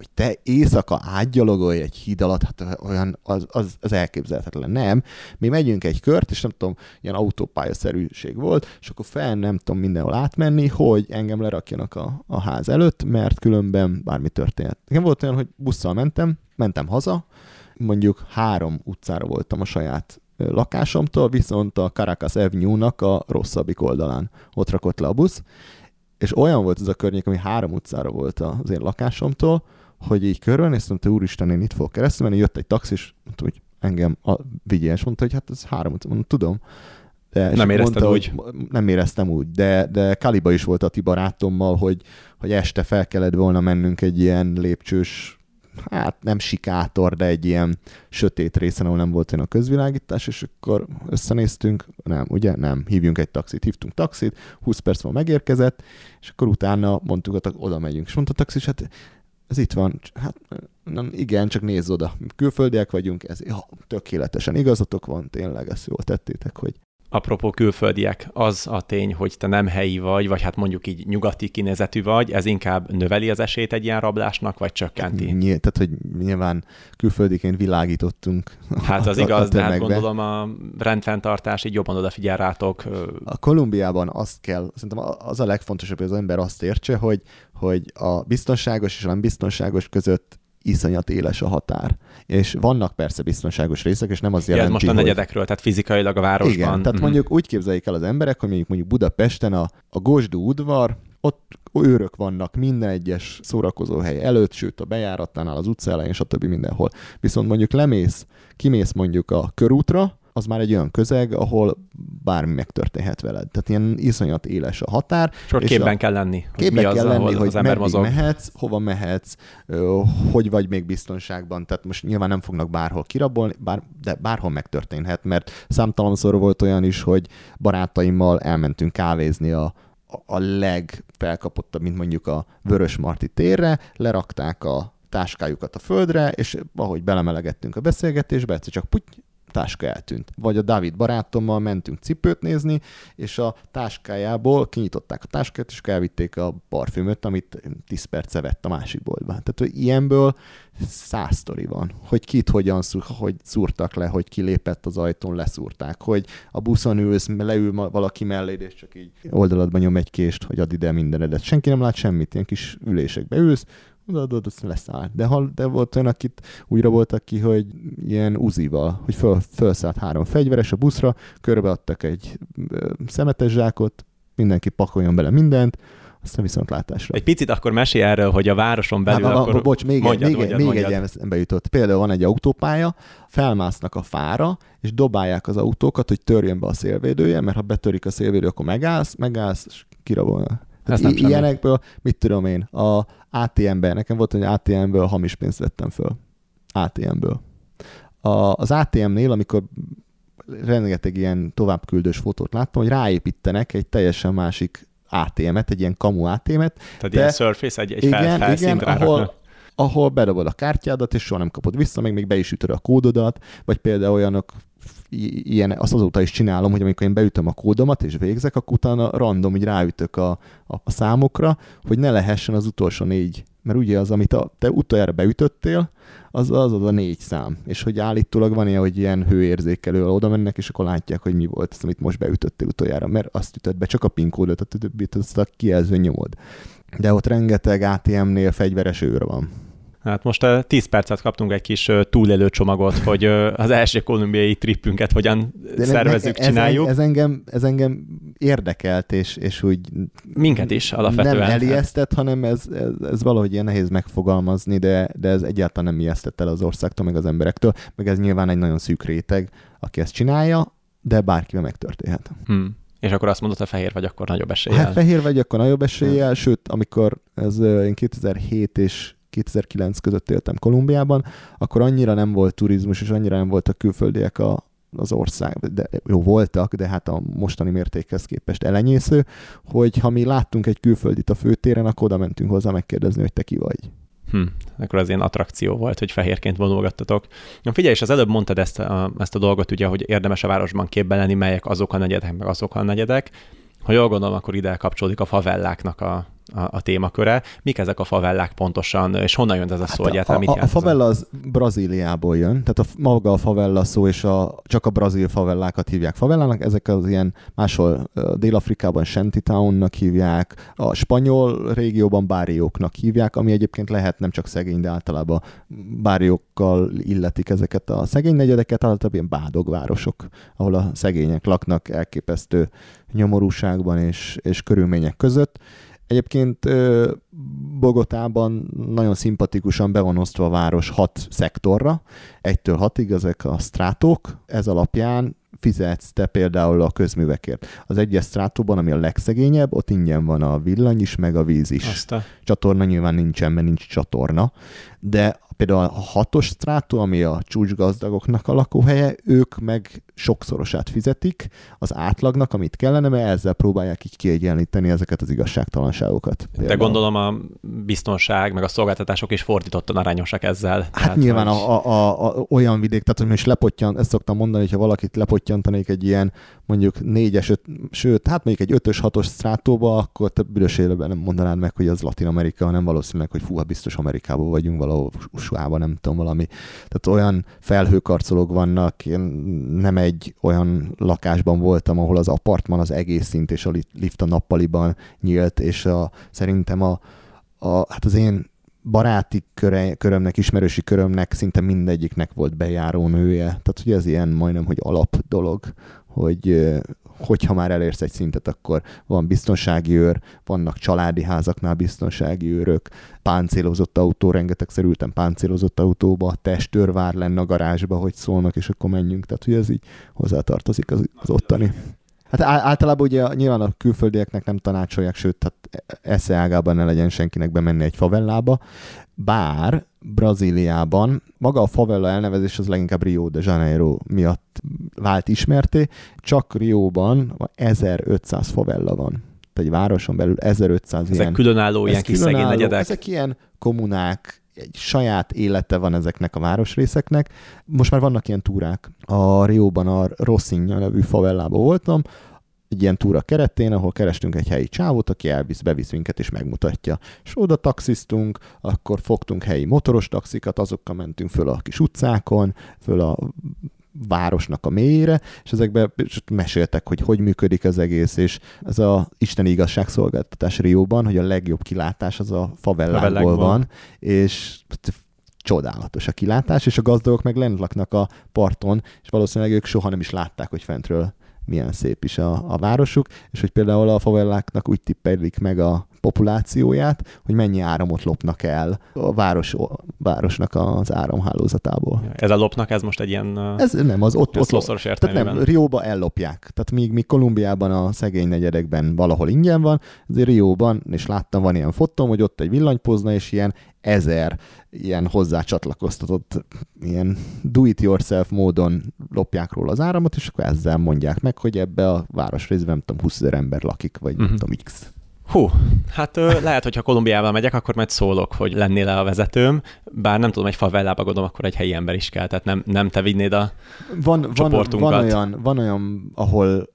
[SPEAKER 2] hogy te éjszaka átgyalogolj egy híd alatt, hát olyan, az, az, az elképzelhetetlen. Nem. Mi megyünk egy kört, és nem tudom, ilyen autópályaszerűség volt, és akkor fel nem tudom mindenhol átmenni, hogy engem lerakjanak a, a ház előtt, mert különben bármi történhet. Nekem volt olyan, hogy busszal mentem, mentem haza, mondjuk három utcára voltam a saját lakásomtól, viszont a Caracas Avenue-nak a rosszabbik oldalán. Ott rakott le a busz, és olyan volt ez a környék, ami három utcára volt az én lakásomtól, hogy így körbenéztem, te úristen, én itt fogok keresztül menni, jött egy taxis, mondta, hogy engem a, vigyél, és mondta, hogy hát ez három mondom, tudom. De,
[SPEAKER 4] Nem
[SPEAKER 2] akkor
[SPEAKER 4] érezted úgy?
[SPEAKER 2] Hogy nem éreztem úgy, de, de Kaliba is volt a ti barátommal, hogy, hogy este fel kellett volna mennünk egy ilyen lépcsős, hát nem sikátor, de egy ilyen sötét részen, ahol nem volt olyan a közvilágítás, és akkor összenéztünk, nem, ugye? Nem, hívjunk egy taxit, hívtunk taxit, 20 perc van megérkezett, és akkor utána mondtuk, hogy oda megyünk. És mondta a taxis, hát Ez itt van. Hát nem, igen, csak nézz oda. Külföldiek vagyunk, ez ja, tökéletesen igazatok van, tényleg ezt jól tettétek, hogy
[SPEAKER 4] apropó külföldiek, az a tény, hogy te nem helyi vagy, vagy hát mondjuk így nyugati kinézetű vagy, ez inkább növeli az esélyt egy ilyen rablásnak, vagy csökkenti?
[SPEAKER 2] Nyilván, tehát, hogy nyilván külföldiként világítottunk.
[SPEAKER 4] Hát az a, igaz, a de hát gondolom a rendfenntartás így jobban odafigyel rátok.
[SPEAKER 2] A Kolumbiában azt kell, szerintem az a legfontosabb, hogy az ember azt értse, hogy, hogy a biztonságos és a nem biztonságos között iszonyat éles a határ. És vannak persze biztonságos részek, és nem az jelenti,
[SPEAKER 4] ja, most a negyedekről, hogy... tehát fizikailag a városban.
[SPEAKER 2] Igen, tehát uh-huh. mondjuk úgy képzeljék el az emberek, hogy mondjuk, mondjuk Budapesten a, a Gosdú udvar, ott őrök vannak minden egyes szórakozóhely előtt, sőt a bejáratánál, az utca elején, stb. mindenhol. Viszont mondjuk lemész, kimész mondjuk a körútra, az már egy olyan közeg, ahol bármi megtörténhet veled. Tehát ilyen iszonyat éles a határ.
[SPEAKER 4] És ott képben a... kell lenni.
[SPEAKER 2] Képben kell lenni, hogy az ember mozog. mehetsz, hova mehetsz, hogy vagy még biztonságban. Tehát most nyilván nem fognak bárhol kirabolni, bár, de bárhol megtörténhet, mert számtalanszor volt olyan is, hogy barátaimmal elmentünk kávézni a, a legfelkapottabb, mint mondjuk a Vörös Marti térre, lerakták a táskájukat a földre, és ahogy belemelegettünk a beszélgetésbe, egyszer csak puty, táska eltűnt. Vagy a David barátommal mentünk cipőt nézni, és a táskájából kinyitották a táskát, és elvitték a parfümöt, amit 10 perce vett a másik boltban. Tehát, hogy ilyenből száz sztori van, hogy kit hogyan szúr, hogy szúrtak le, hogy kilépett az ajtón, leszúrták, hogy a buszon ülsz, leül valaki mellé, és csak így oldaladban nyom egy kést, hogy add ide mindenedet. Senki nem lát semmit, ilyen kis ülésekbe ülsz, odaadod, azt leszáll. De, ha, de volt olyan, akit újra voltak ki, hogy ilyen uzival, hogy föl, felszállt három fegyveres a buszra, körbeadtak egy szemetes zsákot, mindenki pakoljon bele mindent, aztán viszontlátásra.
[SPEAKER 4] Egy picit akkor mesélj erről, hogy a városon belül hát, akkor...
[SPEAKER 2] Bocs, még, mondjad, egy, még, mondjad, még mondjad. egy ilyen eszembe jutott. Például van egy autópálya, felmásznak a fára, és dobálják az autókat, hogy törjön be a szélvédője, mert ha betörik a szélvédő, akkor megállsz, megállsz, és kirabolna. Hát i- ilyenekből, mit tudom én, a ATM-ben, nekem volt, hogy ATM-ből hamis pénzt vettem föl. ATM-ből. A, az ATM-nél, amikor rengeteg ilyen továbbküldős fotót láttam, hogy ráépítenek egy teljesen másik ATM-et, egy ilyen kamu ATM-et.
[SPEAKER 4] Tehát de, ilyen Surface, egy, egy igen, fel, igen,
[SPEAKER 2] ahol, ahol bedobod a kártyádat, és soha nem kapod vissza, meg még be is ütöd a kódodat, vagy például olyanok ilyen, azt azóta is csinálom, hogy amikor én beütöm a kódomat és végzek, akkor utána random hogy ráütök a, a, a számokra, hogy ne lehessen az utolsó négy. Mert ugye az, amit a, te utoljára beütöttél, az, az az a négy szám. És hogy állítólag van ilyen, hogy ilyen hőérzékelő oda mennek, és akkor látják, hogy mi volt az, amit most beütöttél utoljára, mert azt ütött be csak a PIN kódot, a többit azt a kijelző nyomod. De ott rengeteg ATM-nél fegyveres őr van.
[SPEAKER 4] Hát most 10 percet kaptunk egy kis túlélő csomagot, hogy az első kolumbiai trippünket hogyan De szervezzük, ez, csináljuk.
[SPEAKER 2] Ez engem, ez engem érdekelt, és, és úgy...
[SPEAKER 4] Minket is alapvetően.
[SPEAKER 2] Nem elijesztett, hanem ez, ez, ez valahogy ilyen nehéz megfogalmazni, de, de ez egyáltalán nem ijesztett el az országtól, meg az emberektől, meg ez nyilván egy nagyon szűk réteg, aki ezt csinálja, de bárkivel megtörténhet.
[SPEAKER 4] Hmm. És akkor azt mondod, hogy fehér vagy, akkor nagyobb eséllyel.
[SPEAKER 2] Hát fehér vagy, akkor nagyobb eséllyel, hmm. sőt, amikor ez én 2007 és 2009 között éltem Kolumbiában, akkor annyira nem volt turizmus, és annyira nem voltak külföldiek a, az ország, de jó voltak, de hát a mostani mértékhez képest elenyésző, hogy ha mi láttunk egy külföldit a főtéren, akkor oda mentünk hozzá megkérdezni, hogy te ki vagy.
[SPEAKER 4] Hm, akkor az ilyen attrakció volt, hogy fehérként vonulgattatok. Na figyelj, és az előbb mondtad ezt a, ezt a dolgot, ugye, hogy érdemes a városban képben lenni, melyek azok a negyedek, meg azok a negyedek. Ha jól gondolom, akkor ide kapcsolódik a favelláknak a, a, a témaköre. Mik ezek a favellák pontosan, és honnan jön ez a szó hát egyáltalán?
[SPEAKER 2] Mit a, a favella az Brazíliából jön, tehát a, maga a favella szó, és a, csak a brazil favellákat hívják favellának, ezek az ilyen máshol Dél-Afrikában Shantytownnak hívják, a spanyol régióban bárióknak hívják, ami egyébként lehet nem csak szegény, de általában báriókkal illetik ezeket a szegény negyedeket, általában ilyen bádogvárosok, ahol a szegények laknak elképesztő nyomorúságban és, és körülmények között Egyébként Bogotában nagyon szimpatikusan be van osztva a város hat szektorra, egytől hatig ezek a strátók, ez alapján fizetsz te például a közművekért. Az egyes strátóban, ami a legszegényebb, ott ingyen van a villany is, meg a víz is. Aztán. Csatorna nyilván nincsen, mert nincs csatorna, de például a hatos strátó, ami a csúcsgazdagoknak a lakóhelye, ők meg sokszorosát fizetik az átlagnak, amit kellene, mert ezzel próbálják így kiegyenlíteni ezeket az igazságtalanságokat.
[SPEAKER 4] Például. De gondolom a biztonság, meg a szolgáltatások is fordítottan arányosak ezzel.
[SPEAKER 2] Hát tehát, nyilván hogy... a, a, a, olyan vidék, tehát hogy most lepottyan, ezt szoktam mondani, hogyha valakit lepottyantanék egy ilyen mondjuk négyes, öt, sőt, hát mondjuk egy ötös, hatos strátóba, akkor te büdös életben nem mondanád meg, hogy az Latin Amerika, hanem valószínűleg, hogy fú, biztos Amerikában vagyunk, valahol usa nem tudom, valami. Tehát olyan felhőkarcolók vannak, én nem egy olyan lakásban voltam, ahol az apartman az egész szint és a lift a nappaliban nyílt, és a, szerintem a, a, hát az én baráti köre, körömnek, ismerősi körömnek szinte mindegyiknek volt bejáró nője. Tehát, hogy ez ilyen majdnem, hogy alap dolog, hogy hogyha már elérsz egy szintet, akkor van biztonsági őr, vannak családi házaknál biztonsági őrök, páncélozott autó, rengeteg szerültem páncélozott autóba, testőr vár lenne a garázsba, hogy szólnak, és akkor menjünk. Tehát, hogy ez így hozzátartozik az, az ottani. Hát általában ugye nyilván a külföldieknek nem tanácsolják, sőt, tehát esze ágában ne legyen senkinek bemenni egy favellába, bár Brazíliában maga a favela elnevezés az leginkább Rio de Janeiro miatt vált ismerté, csak Rióban 1500 favella van. Tehát egy városon belül 1500
[SPEAKER 4] ezek
[SPEAKER 2] ilyen...
[SPEAKER 4] különálló, ilyen kis negyedek.
[SPEAKER 2] Ezek ilyen kommunák, egy saját élete van ezeknek a városrészeknek. Most már vannak ilyen túrák. A Rióban a Rossinha nevű favellában voltam, egy ilyen túra keretén, ahol kerestünk egy helyi csávót, aki elvisz, bevisz minket és megmutatja. És oda taxisztunk, akkor fogtunk helyi motoros taxikat, azokkal mentünk föl a kis utcákon, föl a városnak a mélyére, és ezekbe meséltek, hogy hogy működik az egész, és ez a isteni igazságszolgáltatás Rióban, hogy a legjobb kilátás az a favellákból van, és csodálatos a kilátás, és a gazdagok meg lent laknak a parton, és valószínűleg ők soha nem is látták, hogy fentről milyen szép is a, a városuk, és hogy például a favelláknak úgy tippelik meg a populációját, hogy mennyi áramot lopnak el a város, városnak az áramhálózatából.
[SPEAKER 4] Ez a lopnak, ez most egy ilyen...
[SPEAKER 2] Ez nem, az ott, ott
[SPEAKER 4] lop,
[SPEAKER 2] tehát nem, Rióba ellopják. Tehát míg, míg Kolumbiában a szegény negyedekben valahol ingyen van, azért Rióban, és láttam, van ilyen fotóm, hogy ott egy villanypozna, és ilyen ezer ilyen hozzácsatlakoztatott, ilyen do-it-yourself módon lopják róla az áramot, és akkor ezzel mondják meg, hogy ebbe a városrészben, nem tudom, 20 ezer ember lakik, vagy uh-huh. nem tudom, x.
[SPEAKER 4] Hú, hát ö, lehet, hogyha Kolumbiával megyek, akkor majd szólok, hogy lennél le a vezetőm, bár nem tudom, egy favellába gondolom, akkor egy helyi ember is kell, tehát nem, nem te vinnéd a van, csoportunkat.
[SPEAKER 2] Van, van, olyan, van olyan, ahol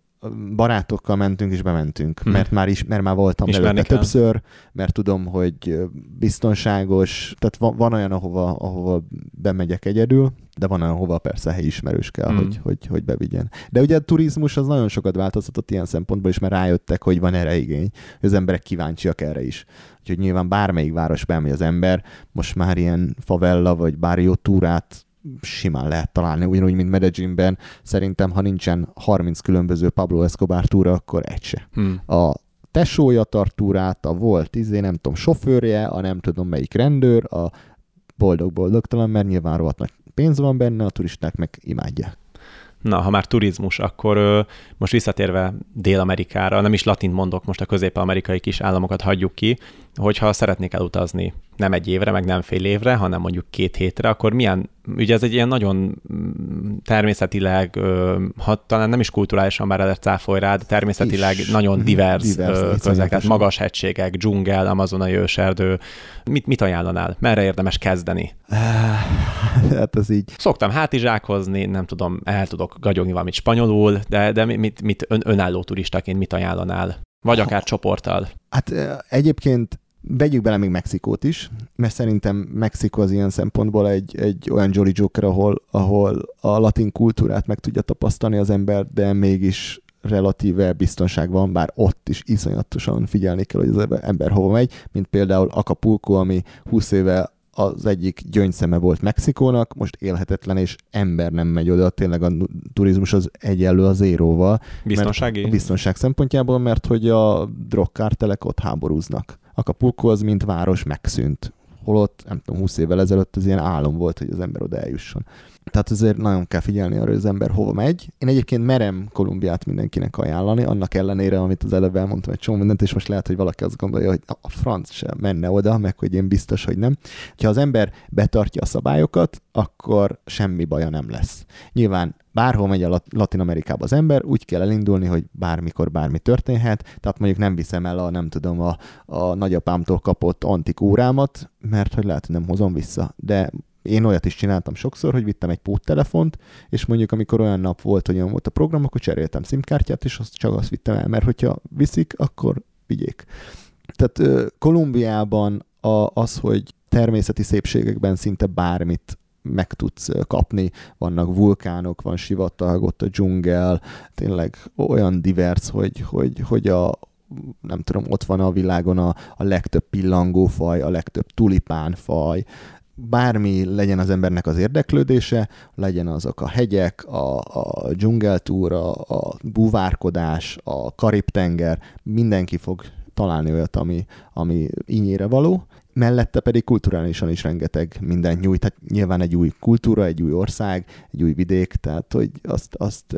[SPEAKER 2] barátokkal mentünk és bementünk, hmm. mert, már is, mert már voltam Ismerni előtte kell. többször, mert tudom, hogy biztonságos, tehát van, van olyan, ahova, ahova bemegyek egyedül, de van olyan, ahova persze helyismerős kell, hmm. hogy, hogy, hogy bevigyen. De ugye a turizmus az nagyon sokat változtatott ilyen szempontból is, mert rájöttek, hogy van erre igény, hogy az emberek kíváncsiak erre is. Úgyhogy nyilván bármelyik városba elmegy az ember, most már ilyen favella vagy bár jó túrát simán lehet találni, ugyanúgy, mint Medellinben. Szerintem, ha nincsen 30 különböző Pablo Escobar túra, akkor egy se. Hmm. A tesója tart túrát, a volt izé, nem tudom, sofőrje, a nem tudom melyik rendőr, a boldog-boldogtalan, mert nyilván rohadt nagy pénz van benne, a turisták meg imádják.
[SPEAKER 4] Na, ha már turizmus, akkor ö, most visszatérve Dél-Amerikára, nem is latint mondok, most a közép-amerikai kis államokat hagyjuk ki, hogyha szeretnék elutazni nem egy évre, meg nem fél évre, hanem mondjuk két hétre, akkor milyen, ugye ez egy ilyen nagyon mm, természetileg, ha talán nem is kulturálisan bár lehet cáfoly rá, de természetileg is. nagyon mhm. divers, divers közeket, magas hegységek, dzsungel, amazonai őserdő. Mit, mit ajánlanál? Merre érdemes kezdeni?
[SPEAKER 2] hát ez így.
[SPEAKER 4] Szoktam hátizsákhozni, nem tudom, el tudok gagyogni valamit spanyolul, de, de mit, mit ön, önálló turistaként mit ajánlanál? Vagy akár csoporttal?
[SPEAKER 2] Hát egyébként Vegyük bele még Mexikót is, mert szerintem Mexikó az ilyen szempontból egy, egy olyan Jolly Joker, ahol, ahol a latin kultúrát meg tudja tapasztalni az ember, de mégis relatíve biztonság van, bár ott is iszonyatosan figyelni kell, hogy az ember hova megy, mint például Acapulco, ami 20 éve az egyik gyöngyszeme volt Mexikónak, most élhetetlen, és ember nem megy oda, tényleg a turizmus az egyenlő az éróval.
[SPEAKER 4] Biztonsági?
[SPEAKER 2] A biztonság szempontjából, mert hogy a drogkártelek ott háborúznak. Acapulco az, mint város megszűnt. Holott, nem tudom, 20 évvel ezelőtt az ilyen álom volt, hogy az ember oda eljusson. Tehát azért nagyon kell figyelni arra, hogy az ember hova megy. Én egyébként merem Kolumbiát mindenkinek ajánlani, annak ellenére, amit az előbb elmondtam egy csomó mindent, és most lehet, hogy valaki azt gondolja, hogy a franc sem menne oda, meg hogy én biztos, hogy nem. Ha az ember betartja a szabályokat, akkor semmi baja nem lesz. Nyilván bárhol megy a Latin Amerikába az ember, úgy kell elindulni, hogy bármikor bármi történhet, tehát mondjuk nem viszem el a, nem tudom, a, a nagyapámtól kapott antik órámat, mert hogy lehet, hogy nem hozom vissza. De én olyat is csináltam sokszor, hogy vittem egy póttelefont, és mondjuk amikor olyan nap volt, hogy olyan volt a program, akkor cseréltem SIM-kártyát, és azt csak azt vittem el, mert hogyha viszik, akkor vigyék. Tehát Kolumbiában a, az, hogy természeti szépségekben szinte bármit meg tudsz kapni. Vannak vulkánok, van sivatag, ott a dzsungel, tényleg olyan divers, hogy, hogy, hogy a, nem tudom, ott van a világon a, a legtöbb pillangófaj, a legtöbb tulipánfaj, bármi legyen az embernek az érdeklődése, legyen azok a hegyek, a, a dzsungeltúra, a búvárkodás, a Karib-tenger, mindenki fog találni olyat, ami, ami ínyére való, mellette pedig kulturálisan is rengeteg mindent nyújt. Hát nyilván egy új kultúra, egy új ország, egy új vidék, tehát hogy azt, azt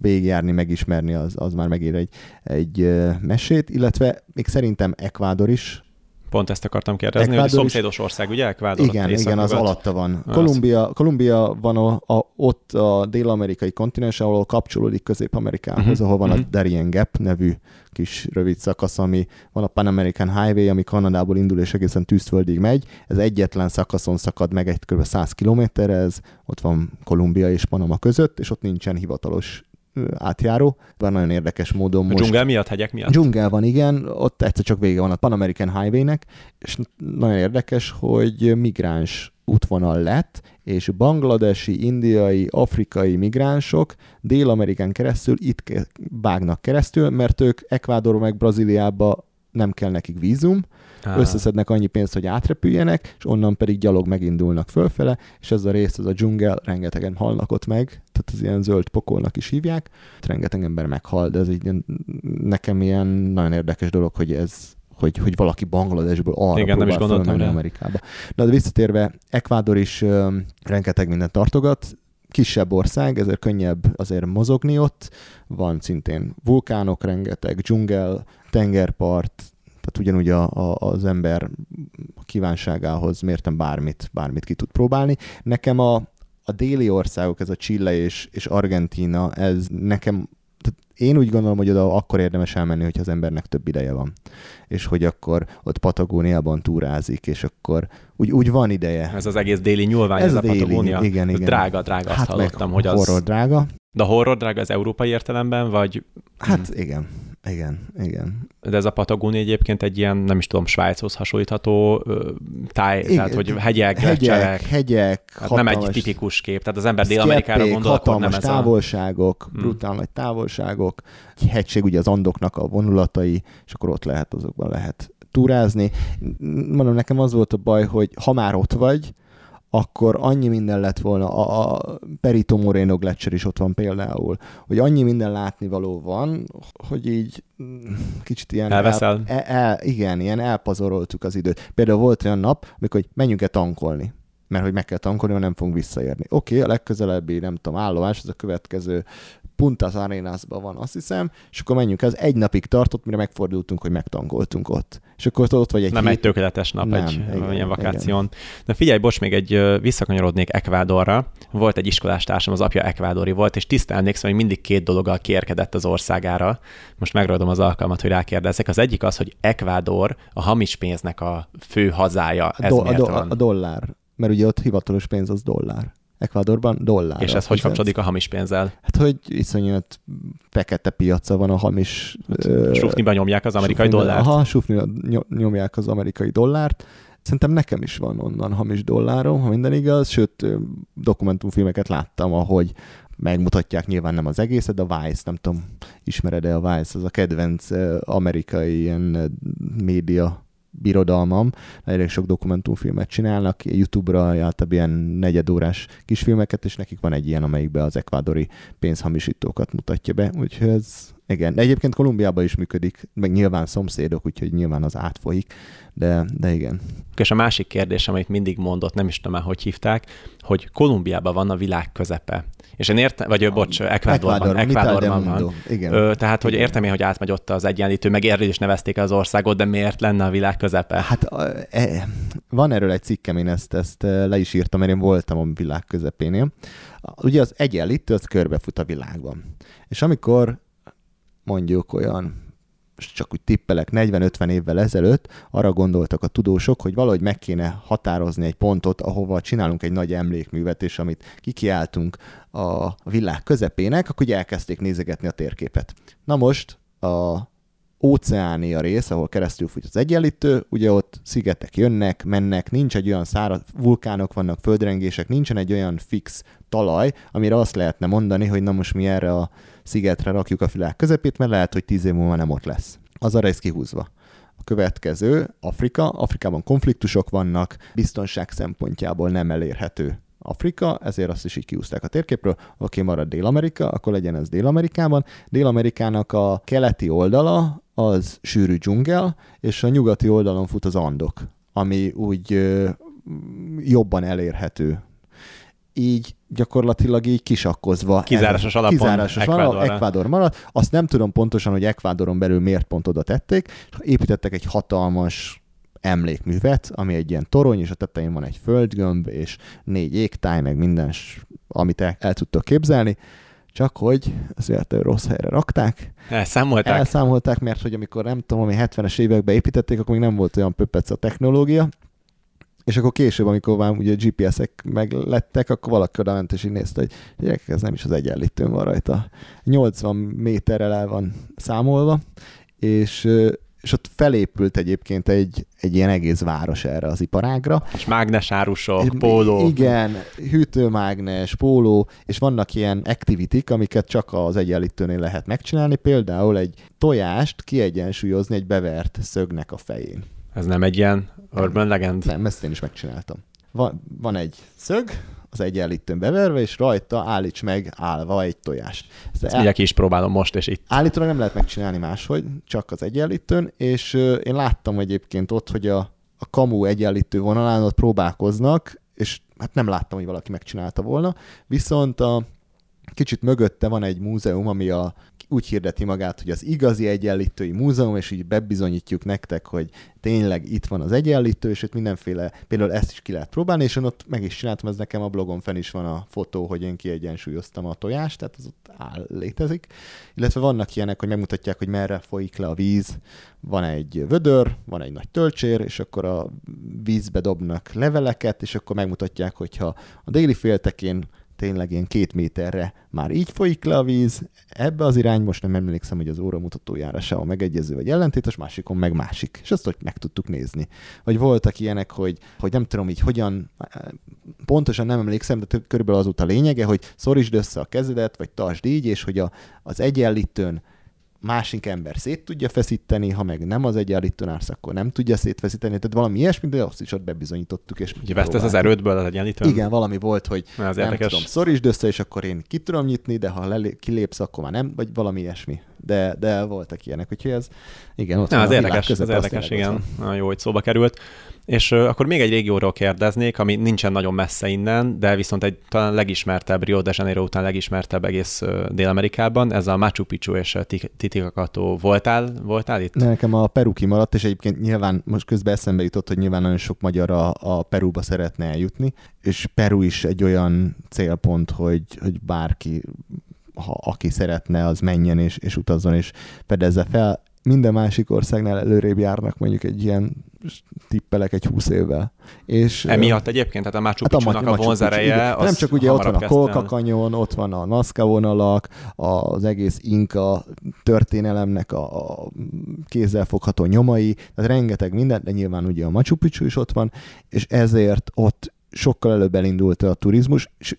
[SPEAKER 2] végigjárni, megismerni, az, az már megér egy, egy mesét, illetve még szerintem Ekvádor is
[SPEAKER 4] Pont ezt akartam kérdezni, Ekvádor hogy szomszédos ország, ugye? Ekvádor
[SPEAKER 2] igen, igen, az alatta van. Kolumbia, Kolumbia van a, a, ott a dél-amerikai kontinens, ahol kapcsolódik Közép-Amerikához, uh-huh. ahol van uh-huh. a Darien Gap nevű kis rövid szakasz, ami van a Pan American Highway, ami Kanadából indul és egészen tűzföldig megy. Ez egyetlen szakaszon szakad meg egy kb. 100 kilométerre, ez ott van Kolumbia és Panama között, és ott nincsen hivatalos átjáró. Van nagyon érdekes módon
[SPEAKER 4] most... A dzsungel miatt, hegyek miatt?
[SPEAKER 2] Dzsungel van, igen. Ott egyszer csak vége van a Pan American Highway-nek, és nagyon érdekes, hogy migráns útvonal lett, és bangladesi, indiai, afrikai migránsok Dél-Amerikán keresztül itt vágnak keresztül, mert ők Ekvádorba meg Brazíliába nem kell nekik vízum, ah. összeszednek annyi pénzt, hogy átrepüljenek, és onnan pedig gyalog megindulnak fölfele, és ez a rész, ez a dzsungel, rengetegen halnak ott meg, tehát az ilyen zöld pokolnak is hívják, rengeteg ember meghal, de ez így nekem ilyen nagyon érdekes dolog, hogy ez hogy, hogy valaki Bangladesből arra Igen, nem is gondoltam rá. Amerikába. Na, de visszatérve, Ekvádor is ö, rengeteg mindent tartogat, kisebb ország, ezért könnyebb azért mozogni ott, van szintén vulkánok rengeteg, dzsungel, tengerpart, tehát ugyanúgy a, a, az ember kívánságához mértem bármit, bármit ki tud próbálni. Nekem a, a déli országok, ez a Chile és, és Argentína, ez nekem én úgy gondolom, hogy oda akkor érdemes elmenni, hogyha az embernek több ideje van. És hogy akkor ott Patagóniában túrázik, és akkor úgy, úgy van ideje.
[SPEAKER 4] Ez az egész déli nyúlvány, ez, ez a déli, Patagónia. Igen, igen. Drága, drága, hát azt hallottam, hogy az...
[SPEAKER 2] Horror drága.
[SPEAKER 4] De a horror drága az európai értelemben, vagy...
[SPEAKER 2] Hát igen. Igen, igen.
[SPEAKER 4] De ez a Patagónia egyébként egy ilyen, nem is tudom, Svájchoz hasonlítható táj, igen, tehát hogy hegyek,
[SPEAKER 2] hegyek, hegyek
[SPEAKER 4] hát nem egy tipikus kép, tehát az ember Dél-Amerikára gondol, akkor nem ez
[SPEAKER 2] távolságok, a... Hmm. brutál nagy távolságok, hegység ugye az andoknak a vonulatai, és akkor ott lehet, azokban lehet túrázni. Mondom, nekem az volt a baj, hogy ha már ott vagy, akkor annyi minden lett volna, a, a Perito Moreno Gletscher is ott van például, hogy annyi minden látnivaló van, hogy így mm, kicsit ilyen...
[SPEAKER 4] Elveszel?
[SPEAKER 2] El, el, igen, ilyen elpazaroltuk az időt. Például volt olyan nap, amikor hogy menjünk-e tankolni mert hogy meg kell tankolni, mert nem fogunk visszaérni. Oké, okay, a legközelebbi, nem tudom, állomás, az a következő Puntas Arenasban van, azt hiszem, és akkor menjünk, ez egy napig tartott, mire megfordultunk, hogy megtankoltunk ott. És akkor ott vagy egy
[SPEAKER 4] Nem
[SPEAKER 2] hét...
[SPEAKER 4] egy tökéletes nap nem, egy igen, ilyen vakáción. Igen. De figyelj, bocs, még egy visszakanyarodnék Ekvádorra. Volt egy iskolás társam, az apja ekvádori volt, és tisztán emlékszem, hogy mindig két dologgal kérkedett az országára. Most megragadom az alkalmat, hogy rákérdezzek. Az egyik az, hogy Ekvádor a hamis pénznek a fő hazája.
[SPEAKER 2] Ez a, do- a, do- a dollár. Mert ugye ott hivatalos pénz az dollár. Ecuadorban dollár.
[SPEAKER 4] És ez hogy kapcsolódik a hamis pénzzel?
[SPEAKER 2] Hát, hogy iszonyat fekete piaca van a hamis...
[SPEAKER 4] Hát, sufniban nyomják az amerikai sufniba, dollárt.
[SPEAKER 2] Aha, sufniban nyomják az amerikai dollárt. Szerintem nekem is van onnan hamis dollárom, ha minden igaz, sőt, dokumentumfilmeket láttam, ahogy megmutatják nyilván nem az egészet, de a Vice, nem tudom, ismered-e a Vice, az a kedvenc amerikai ilyen média birodalmam, elég sok dokumentumfilmet csinálnak, YouTube-ra általában ilyen negyedórás kisfilmeket, és nekik van egy ilyen, amelyikben az ekvádori pénzhamisítókat mutatja be, úgyhogy ez, Igen, de egyébként Kolumbiában is működik, meg nyilván szomszédok, úgyhogy nyilván az átfolyik, de, de igen.
[SPEAKER 4] És a másik kérdés, amit mindig mondott, nem is tudom már, hogy hívták, hogy Kolumbiában van a világ közepe. És én értem, vagy a, bocs, Ecuadorban, Ecuadorban van.
[SPEAKER 2] Igen.
[SPEAKER 4] Ö, tehát, hogy értem én, hogy átmegy ott az egyenlítő, meg erről is nevezték az országot, de miért lenne a világ közepe?
[SPEAKER 2] Hát a, e, van erről egy cikkem, én ezt, ezt le is írtam, mert én voltam a világ közepénél. Ugye az egyenlítő, az körbefut a világban. És amikor mondjuk olyan csak úgy tippelek, 40-50 évvel ezelőtt arra gondoltak a tudósok, hogy valahogy meg kéne határozni egy pontot, ahova csinálunk egy nagy emlékművet, és amit kikiáltunk a világ közepének, akkor ugye elkezdték nézegetni a térképet. Na most a óceánia rész, ahol keresztül fut az egyenlítő, ugye ott szigetek jönnek, mennek, nincs egy olyan száraz, vulkánok vannak, földrengések, nincsen egy olyan fix talaj, amire azt lehetne mondani, hogy na most mi erre a szigetre rakjuk a világ közepét, mert lehet, hogy tíz év múlva nem ott lesz. Az a rész kihúzva. A következő, Afrika. Afrikában konfliktusok vannak, biztonság szempontjából nem elérhető Afrika, ezért azt is így kiúzták a térképről, oké, marad Dél-Amerika, akkor legyen ez Dél-Amerikában. Dél-Amerikának a keleti oldala az sűrű dzsungel, és a nyugati oldalon fut az Andok, ami úgy ö, jobban elérhető így gyakorlatilag így kisakkozva.
[SPEAKER 4] Kizárásos alapon
[SPEAKER 2] kizárásos Ecuador, Ecuador maradt. Azt nem tudom pontosan, hogy Ecuadoron belül miért pont oda tették. Építettek egy hatalmas emlékművet, ami egy ilyen torony, és a tetején van egy földgömb, és négy égtáj, meg minden, amit el, el tudtok képzelni. Csak hogy azért rossz helyre rakták.
[SPEAKER 4] Elszámolták?
[SPEAKER 2] Elszámolták, mert hogy amikor nem tudom, ami 70-es években építették, akkor még nem volt olyan pöpec a technológia, és akkor később, amikor már ugye GPS-ek meg lettek, akkor valaki oda ment és így nézte, hogy gyerekek, ez nem is az egyenlítőn van rajta. 80 méterrel el van számolva, és és ott felépült egyébként egy, egy ilyen egész város erre az iparágra.
[SPEAKER 4] És mágnesárusok, póló.
[SPEAKER 2] Igen, hűtőmágnes, póló, és vannak ilyen activity amiket csak az egyenlítőnél lehet megcsinálni, például egy tojást kiegyensúlyozni egy bevert szögnek a fején.
[SPEAKER 4] Ez nem egy ilyen urban legend?
[SPEAKER 2] Nem, ezt én is megcsináltam. Van, van egy szög, az egyenlítőn beverve, és rajta állíts meg állva egy tojást.
[SPEAKER 4] Ezt, Ezt el... is próbálom most, és itt.
[SPEAKER 2] Állítólag nem lehet megcsinálni máshogy, csak az egyenlítőn, és én láttam egyébként ott, hogy a, a kamu egyenlítő vonalán ott próbálkoznak, és hát nem láttam, hogy valaki megcsinálta volna, viszont a kicsit mögötte van egy múzeum, ami a úgy hirdeti magát, hogy az igazi egyenlítői múzeum, és így bebizonyítjuk nektek, hogy tényleg itt van az egyenlítő, és itt mindenféle, például ezt is ki lehet próbálni, és én ott meg is csináltam, ez nekem a blogon fenn is van a fotó, hogy én kiegyensúlyoztam a tojást, tehát az ott áll, létezik. Illetve vannak ilyenek, hogy megmutatják, hogy merre folyik le a víz. Van egy vödör, van egy nagy tölcsér, és akkor a vízbe dobnak leveleket, és akkor megmutatják, hogyha a déli féltekén tényleg ilyen két méterre már így folyik le a víz, ebbe az irány, most nem emlékszem, hogy az óra mutatójára se a megegyező vagy ellentétes, másikon meg másik. És ezt hogy meg tudtuk nézni. Vagy voltak ilyenek, hogy, hogy nem tudom így hogyan, pontosan nem emlékszem, de körülbelül az a lényege, hogy szorítsd össze a kezedet, vagy tartsd így, és hogy a, az egyenlítőn másik ember szét tudja feszíteni, ha meg nem az egyenlítőn állsz, akkor nem tudja szétfeszíteni. Tehát valami ilyesmi, de azt is ott bebizonyítottuk. És
[SPEAKER 4] Ugye vesztesz az erődből az egyenlítőn?
[SPEAKER 2] Igen, valami volt, hogy Na, az nem érdekes. tudom, szorítsd össze, és akkor én ki tudom nyitni, de ha lelé- kilépsz, akkor már nem, vagy valami ilyesmi. De, de voltak ilyenek, úgyhogy ez, igen, ott
[SPEAKER 4] Na, az érdekes, az érdekes, igen. Na, jó, hogy szóba került. És akkor még egy régióról kérdeznék, ami nincsen nagyon messze innen, de viszont egy talán legismertebb, Rio de Janeiro után legismertebb egész Dél-Amerikában, ez a Machu Picchu és a Titicaca Voltál, voltál itt?
[SPEAKER 2] Nekem a Peru kimaradt, és egyébként nyilván most közben eszembe jutott, hogy nyilván nagyon sok magyar a, a Peruba szeretne eljutni, és Peru is egy olyan célpont, hogy, hogy bárki ha aki szeretne, az menjen és, és utazzon és fedezze fel minden másik országnál előrébb járnak mondjuk egy ilyen tippelek egy húsz évvel. És,
[SPEAKER 4] Emiatt egyébként, tehát a Machu hát a, a vonzereje
[SPEAKER 2] Nem csak ugye ott van a Kolka kanyon, ott van a Nazca vonalak, az egész Inka történelemnek a, a kézzelfogható nyomai, tehát rengeteg minden, de nyilván ugye a Machu Picchu is ott van, és ezért ott sokkal előbb elindult a turizmus, és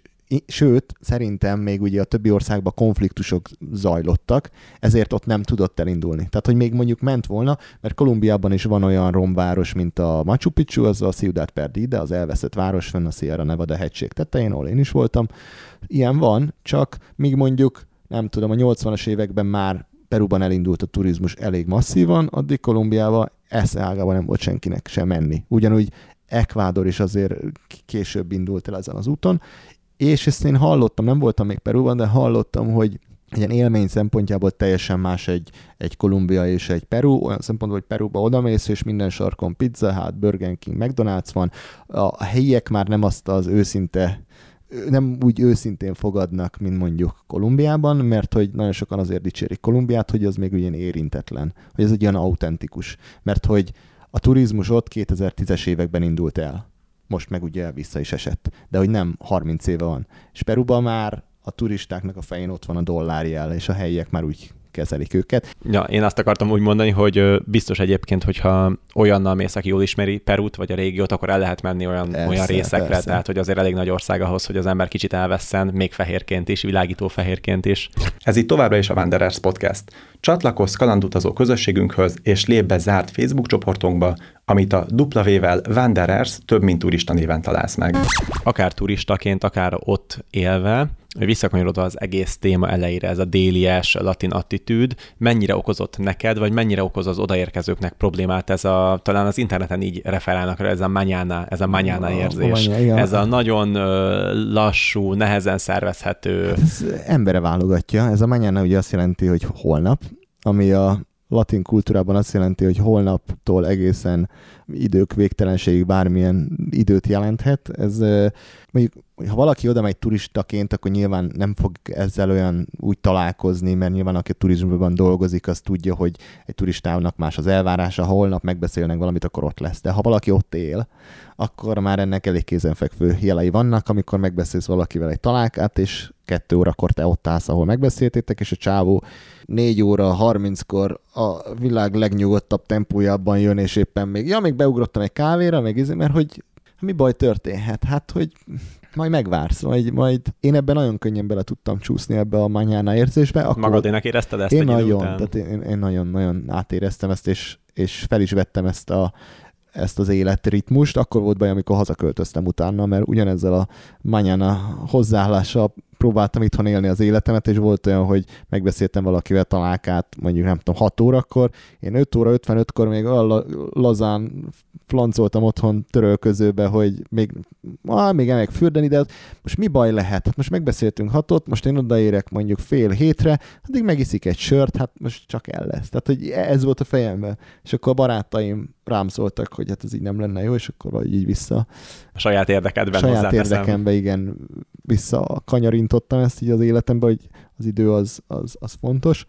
[SPEAKER 2] sőt, szerintem még ugye a többi országban konfliktusok zajlottak, ezért ott nem tudott elindulni. Tehát, hogy még mondjuk ment volna, mert Kolumbiában is van olyan romváros, mint a Machu Picchu, az a Ciudad Perdida, az elveszett város fenn a Sierra Nevada hegység tetején, ahol én is voltam. Ilyen van, csak míg mondjuk, nem tudom, a 80-as években már Peruban elindult a turizmus elég masszívan, addig Kolumbiába esze ágában nem volt senkinek sem menni. Ugyanúgy Ekvádor is azért később indult el ezen az úton, és ezt én hallottam, nem voltam még Perúban, de hallottam, hogy egy ilyen élmény szempontjából teljesen más egy, egy Kolumbia és egy Peru, olyan szempontból, hogy Peruba odamész, és minden sarkon pizza, hát Burger King, McDonald's van, a helyiek már nem azt az őszinte nem úgy őszintén fogadnak, mint mondjuk Kolumbiában, mert hogy nagyon sokan azért dicsérik Kolumbiát, hogy az még ugyan érintetlen, hogy ez egy olyan autentikus, mert hogy a turizmus ott 2010-es években indult el. Most meg ugye vissza is esett. De hogy nem 30 éve van. És Peruban már a turistáknak a fején ott van a dollárjel, és a helyiek már úgy kezelik őket.
[SPEAKER 4] Ja, én azt akartam úgy mondani, hogy biztos egyébként, hogyha olyannal mész, aki jól ismeri Perút vagy a régiót, akkor el lehet menni olyan, persze, olyan részekre, persze. tehát hogy azért elég nagy ország ahhoz, hogy az ember kicsit elvesszen, még fehérként is, világító fehérként is. Ez itt továbbra is a Wanderers Podcast. Csatlakozz kalandutazó közösségünkhöz, és lép be zárt Facebook csoportunkba, amit a W-vel Wanderers több mint turista néven találsz meg. Akár turistaként, akár ott élve, visszakanyarodva az egész téma elejére, ez a délies latin attitűd, mennyire okozott neked, vagy mennyire okoz az odaérkezőknek problémát ez a, talán az interneten így referálnak rá, ez a mañana, ez a mañana érzés. A ez a nagyon lassú, nehezen szervezhető. Hát
[SPEAKER 2] ez embere válogatja. Ez a mañana ugye azt jelenti, hogy holnap, ami a latin kultúrában azt jelenti, hogy holnaptól egészen idők végtelenségig bármilyen időt jelenthet. Ez mondjuk, ha valaki oda megy turistaként, akkor nyilván nem fog ezzel olyan úgy találkozni, mert nyilván aki a turizmusban dolgozik, az tudja, hogy egy turistának más az elvárása, holnap megbeszélnek valamit, akkor ott lesz. De ha valaki ott él, akkor már ennek elég kézenfekvő jelei vannak, amikor megbeszélsz valakivel egy találkát, és kettő órakor te ott állsz, ahol megbeszéltétek, és a csávó négy óra, harminckor a világ legnyugodtabb tempójában jön, és éppen még, ja, még beugrottam egy kávéra, meg izé, mert hogy mi baj történhet? Hát, hogy majd megvársz, majd, majd én ebben nagyon könnyen bele tudtam csúszni ebbe a manyána érzésbe.
[SPEAKER 4] Akkor Magadénak érezted ezt
[SPEAKER 2] én nagyon, tehát én, én nagyon-nagyon átéreztem ezt, és, és fel is vettem ezt a, ezt az életritmust. Akkor volt baj, amikor hazaköltöztem utána, mert ugyanezzel a manyána hozzáállással próbáltam itthon élni az életemet, és volt olyan, hogy megbeszéltem valakivel találkát, mondjuk nem tudom, 6 órakor, én 5 óra 55-kor még olyan lazán flancoltam otthon törölközőbe, hogy még, ah, még elmegyek fürdeni, de most mi baj lehet? Hát most megbeszéltünk hatot, most én odaérek mondjuk fél hétre, addig megiszik egy sört, hát most csak el lesz. Tehát, hogy ez volt a fejemben. És akkor a barátaim rám szóltak, hogy hát ez így nem lenne jó, és akkor vagy így vissza.
[SPEAKER 4] A saját érdekedben
[SPEAKER 2] saját érdekembe, igen, vissza kanyarintottam ezt így az életembe, hogy az idő az, az, az fontos.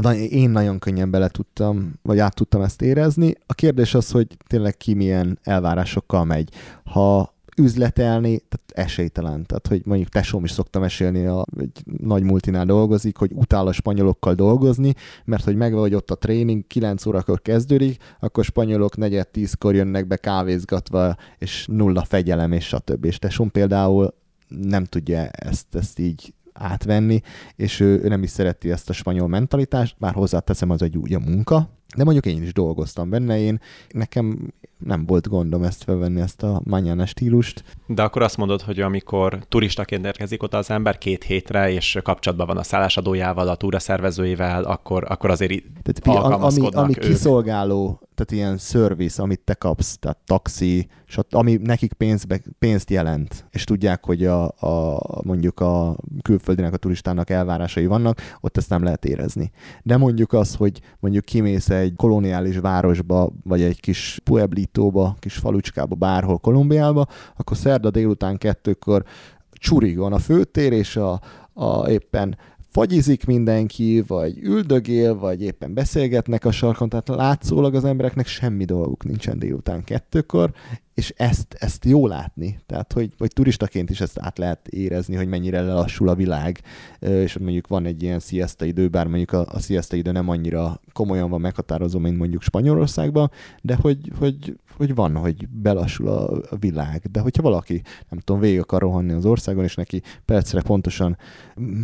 [SPEAKER 2] De én nagyon könnyen bele tudtam, vagy át tudtam ezt érezni. A kérdés az, hogy tényleg ki milyen elvárásokkal megy. Ha üzletelni, tehát esélytelen. Tehát, hogy mondjuk tesóm is szoktam mesélni, a, egy nagy multinál dolgozik, hogy utál a spanyolokkal dolgozni, mert hogy meg vagy ott a tréning, 9 órakor kezdődik, akkor spanyolok negyed tízkor jönnek be kávézgatva, és nulla fegyelem, és stb. És tesóm például nem tudja ezt, ezt így átvenni, és ő, ő nem is szereti ezt a spanyol mentalitást, bár hozzáteszem, az egy úgy a munka, de mondjuk én is dolgoztam benne, én nekem nem volt gondom ezt felvenni, ezt a mañana stílust.
[SPEAKER 4] De akkor azt mondod, hogy amikor turistaként érkezik oda az ember két hétre, és kapcsolatban van a szállásadójával, a túra szervezőivel, akkor, akkor azért tehát,
[SPEAKER 2] ami, ami ők. kiszolgáló, tehát ilyen service, amit te kapsz, tehát taxi, ami nekik pénzbe, pénzt jelent, és tudják, hogy a, a, mondjuk a külföldinek, a turistának elvárásai vannak, ott ezt nem lehet érezni. De mondjuk az, hogy mondjuk kimész egy koloniális városba, vagy egy kis pueblitóba, kis falucskába, bárhol Kolumbiába, akkor szerda délután kettőkor csurigon a főtér, és a, a éppen fagyizik mindenki, vagy üldögél, vagy éppen beszélgetnek a sarkon, tehát látszólag az embereknek semmi dolguk nincsen délután kettőkor, és ezt, ezt jó látni, tehát hogy, hogy turistaként is ezt át lehet érezni, hogy mennyire lelassul a világ, és mondjuk van egy ilyen siesta idő, bár mondjuk a, a siesta idő nem annyira komolyan van meghatározó, mint mondjuk Spanyolországban, de hogy, hogy, hogy van, hogy belassul a, a világ, de hogyha valaki, nem tudom, végig akar rohanni az országon, és neki percre pontosan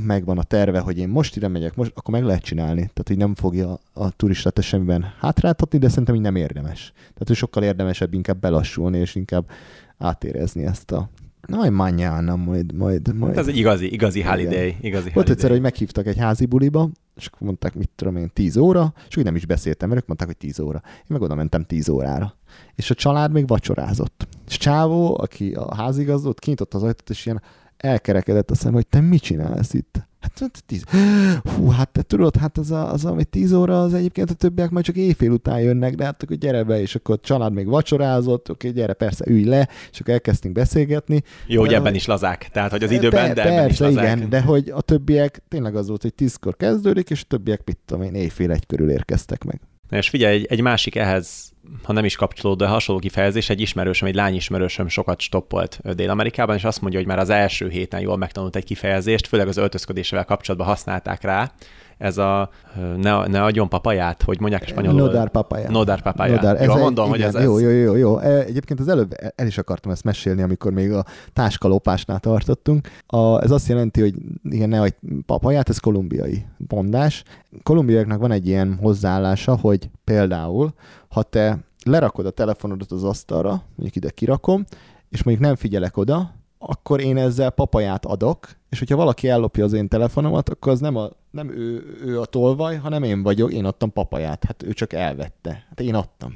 [SPEAKER 2] megvan a terve, hogy én most ide megyek, most, akkor meg lehet csinálni, tehát hogy nem fogja a turistát semmiben hátráltatni, de szerintem így nem érdemes. Tehát hogy sokkal érdemesebb inkább belassulni, és inkább átérezni ezt a Nagy mañana, majd, majd, majd.
[SPEAKER 4] Hát ez egy igazi, igazi holiday. Igazi
[SPEAKER 2] Volt egyszer, hogy meghívtak egy házi buliba, és akkor mondták, mit tudom én, 10 óra, és úgy nem is beszéltem, mert ők mondták, hogy 10 óra. Én meg oda mentem 10 órára. És a család még vacsorázott. És Csávó, aki a házigazdó, kinyitott az ajtót, és ilyen elkerekedett a szem, hogy te mit csinálsz itt? Hát, hát tíz. Hú, hát te tudod, hát az, a, az, ami tíz óra, az egyébként a többiek majd csak éjfél után jönnek, de hát akkor gyere be, és akkor a család még vacsorázott, oké, gyere, persze, ülj le, és akkor elkezdtünk beszélgetni.
[SPEAKER 4] Jó, hogy ebben is lazák, tehát hogy az időben, de, de
[SPEAKER 2] ebben
[SPEAKER 4] persze, is
[SPEAKER 2] lazák. igen, de hogy a többiek tényleg az volt, hogy tízkor kezdődik, és a többiek, mit tudom én, éjfél egy körül érkeztek meg.
[SPEAKER 4] És figyelj, egy, egy másik ehhez ha nem is kapcsolódó, de hasonló kifejezés, egy ismerősöm, egy lányismerősöm sokat stoppolt Dél-Amerikában, és azt mondja, hogy már az első héten jól megtanult egy kifejezést, főleg az öltözködésével kapcsolatban használták rá, ez a ne, ne adjon papaját, hogy mondják spanyolul.
[SPEAKER 2] Nodár papaját.
[SPEAKER 4] Nodár papaját. Nodár.
[SPEAKER 2] Ez
[SPEAKER 4] Jól mondom,
[SPEAKER 2] igen,
[SPEAKER 4] hogy ez,
[SPEAKER 2] jó, jó, jó, jó. E, egyébként az előbb el is akartam ezt mesélni, amikor még a táskalopásnál tartottunk. A, ez azt jelenti, hogy igen, ne adj papaját, ez kolumbiai mondás. Kolumbiaiaknak van egy ilyen hozzáállása, hogy például, ha te lerakod a telefonodat az asztalra, mondjuk ide kirakom, és mondjuk nem figyelek oda, akkor én ezzel papaját adok, és hogyha valaki ellopja az én telefonomat, akkor az nem, a, nem ő, ő a tolvaj, hanem én vagyok, én adtam papaját. Hát ő csak elvette. Hát én adtam.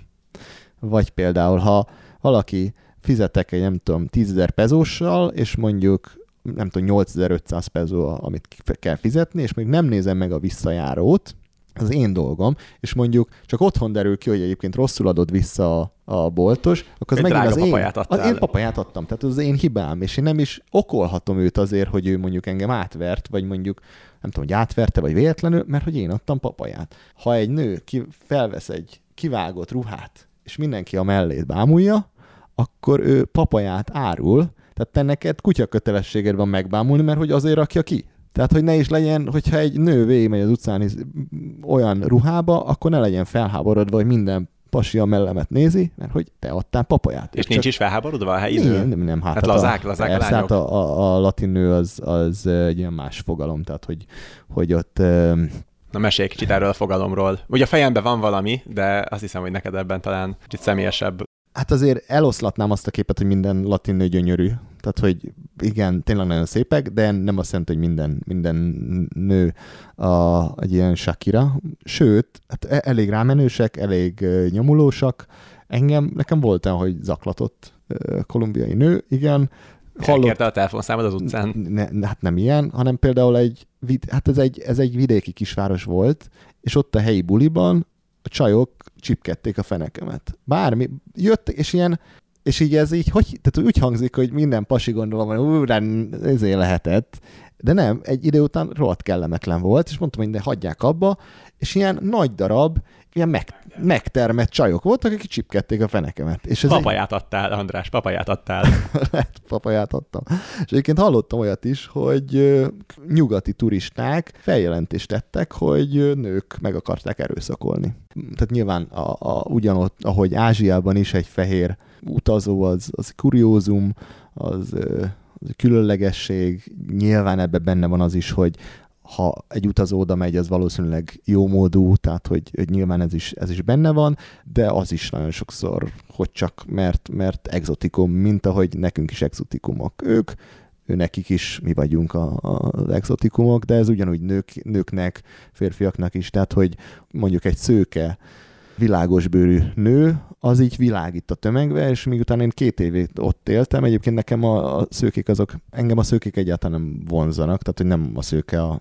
[SPEAKER 2] Vagy például, ha valaki fizetek egy, nem tudom, 10.000 pezóssal, és mondjuk nem tudom, 8500 pezó, amit kell fizetni, és még nem nézem meg a visszajárót, az én dolgom, és mondjuk csak otthon derül ki, hogy egyébként rosszul adod vissza a, a boltos, akkor az
[SPEAKER 4] Egy
[SPEAKER 2] megint az én, az én papaját adtam, tehát az én hibám, és én nem is okolhatom őt azért, hogy ő mondjuk engem átvert, vagy mondjuk nem tudom, hogy átverte, vagy véletlenül, mert hogy én adtam papaját. Ha egy nő ki, felvesz egy kivágott ruhát, és mindenki a mellét bámulja, akkor ő papaját árul, tehát te neked kutya kötelességed van megbámulni, mert hogy azért rakja ki. Tehát, hogy ne is legyen, hogyha egy nő végigmegy az utcán olyan ruhába, akkor ne legyen felháborodva, hogy minden pasi a mellemet nézi, mert hogy te adtál papaját.
[SPEAKER 4] És, nincs is felháborodva a helyi
[SPEAKER 2] nő? Nem, nem, hát,
[SPEAKER 4] hát lazák, lazák
[SPEAKER 2] persze,
[SPEAKER 4] a lányok.
[SPEAKER 2] Hát a, a, a latin nő az, az egy ilyen más fogalom, tehát hogy, hogy ott...
[SPEAKER 4] Na mesélj kicsit erről a fogalomról. Ugye a fejemben van valami, de azt hiszem, hogy neked ebben talán kicsit személyesebb
[SPEAKER 2] Hát azért eloszlatnám azt a képet, hogy minden latin nő gyönyörű. Tehát, hogy igen, tényleg nagyon szépek, de nem azt jelenti, hogy minden, minden nő a, egy ilyen Shakira. Sőt, hát e- elég rámenősek, elég nyomulósak. Engem, nekem volt olyan, hogy zaklatott kolumbiai nő, igen.
[SPEAKER 4] Hallott... a telefonszámod az utcán?
[SPEAKER 2] Ne, hát nem ilyen, hanem például egy, hát ez egy, ez egy vidéki kisváros volt, és ott a helyi buliban a csajok csipkedték a fenekemet. Bármi, jött, és ilyen, és így ez így, hogy, tehát úgy hangzik, hogy minden pasi gondolom, hogy ú, ezért lehetett, de nem, egy idő után rohadt kellemetlen volt, és mondtam, hogy de hagyják abba, és ilyen nagy darab, ilyen meg, megtermett csajok voltak, akik csipkedték a fenekemet. És
[SPEAKER 4] ez papaját egy... adtál, András, papaját adtál.
[SPEAKER 2] Lehet, papaját adtam. És egyébként hallottam olyat is, hogy nyugati turisták feljelentést tettek, hogy nők meg akarták erőszakolni. Tehát nyilván a, a, ugyanott, ahogy Ázsiában is egy fehér utazó, az, az kuriózum, az, az különlegesség, nyilván ebben benne van az is, hogy ha egy utazó oda megy, az valószínűleg jó módú, tehát hogy, hogy nyilván ez is, ez is benne van, de az is nagyon sokszor, hogy csak mert, mert exotikum, mint ahogy nekünk is exotikumok. Ők, ő nekik is mi vagyunk a, a, az exotikumok, de ez ugyanúgy nők, nőknek, férfiaknak is, tehát hogy mondjuk egy szőke, világos bőrű nő, az így világít a tömegbe, és miután én két évét ott éltem, egyébként nekem a, a szőkék azok, engem a szőkék egyáltalán nem vonzanak, tehát hogy nem a szőke a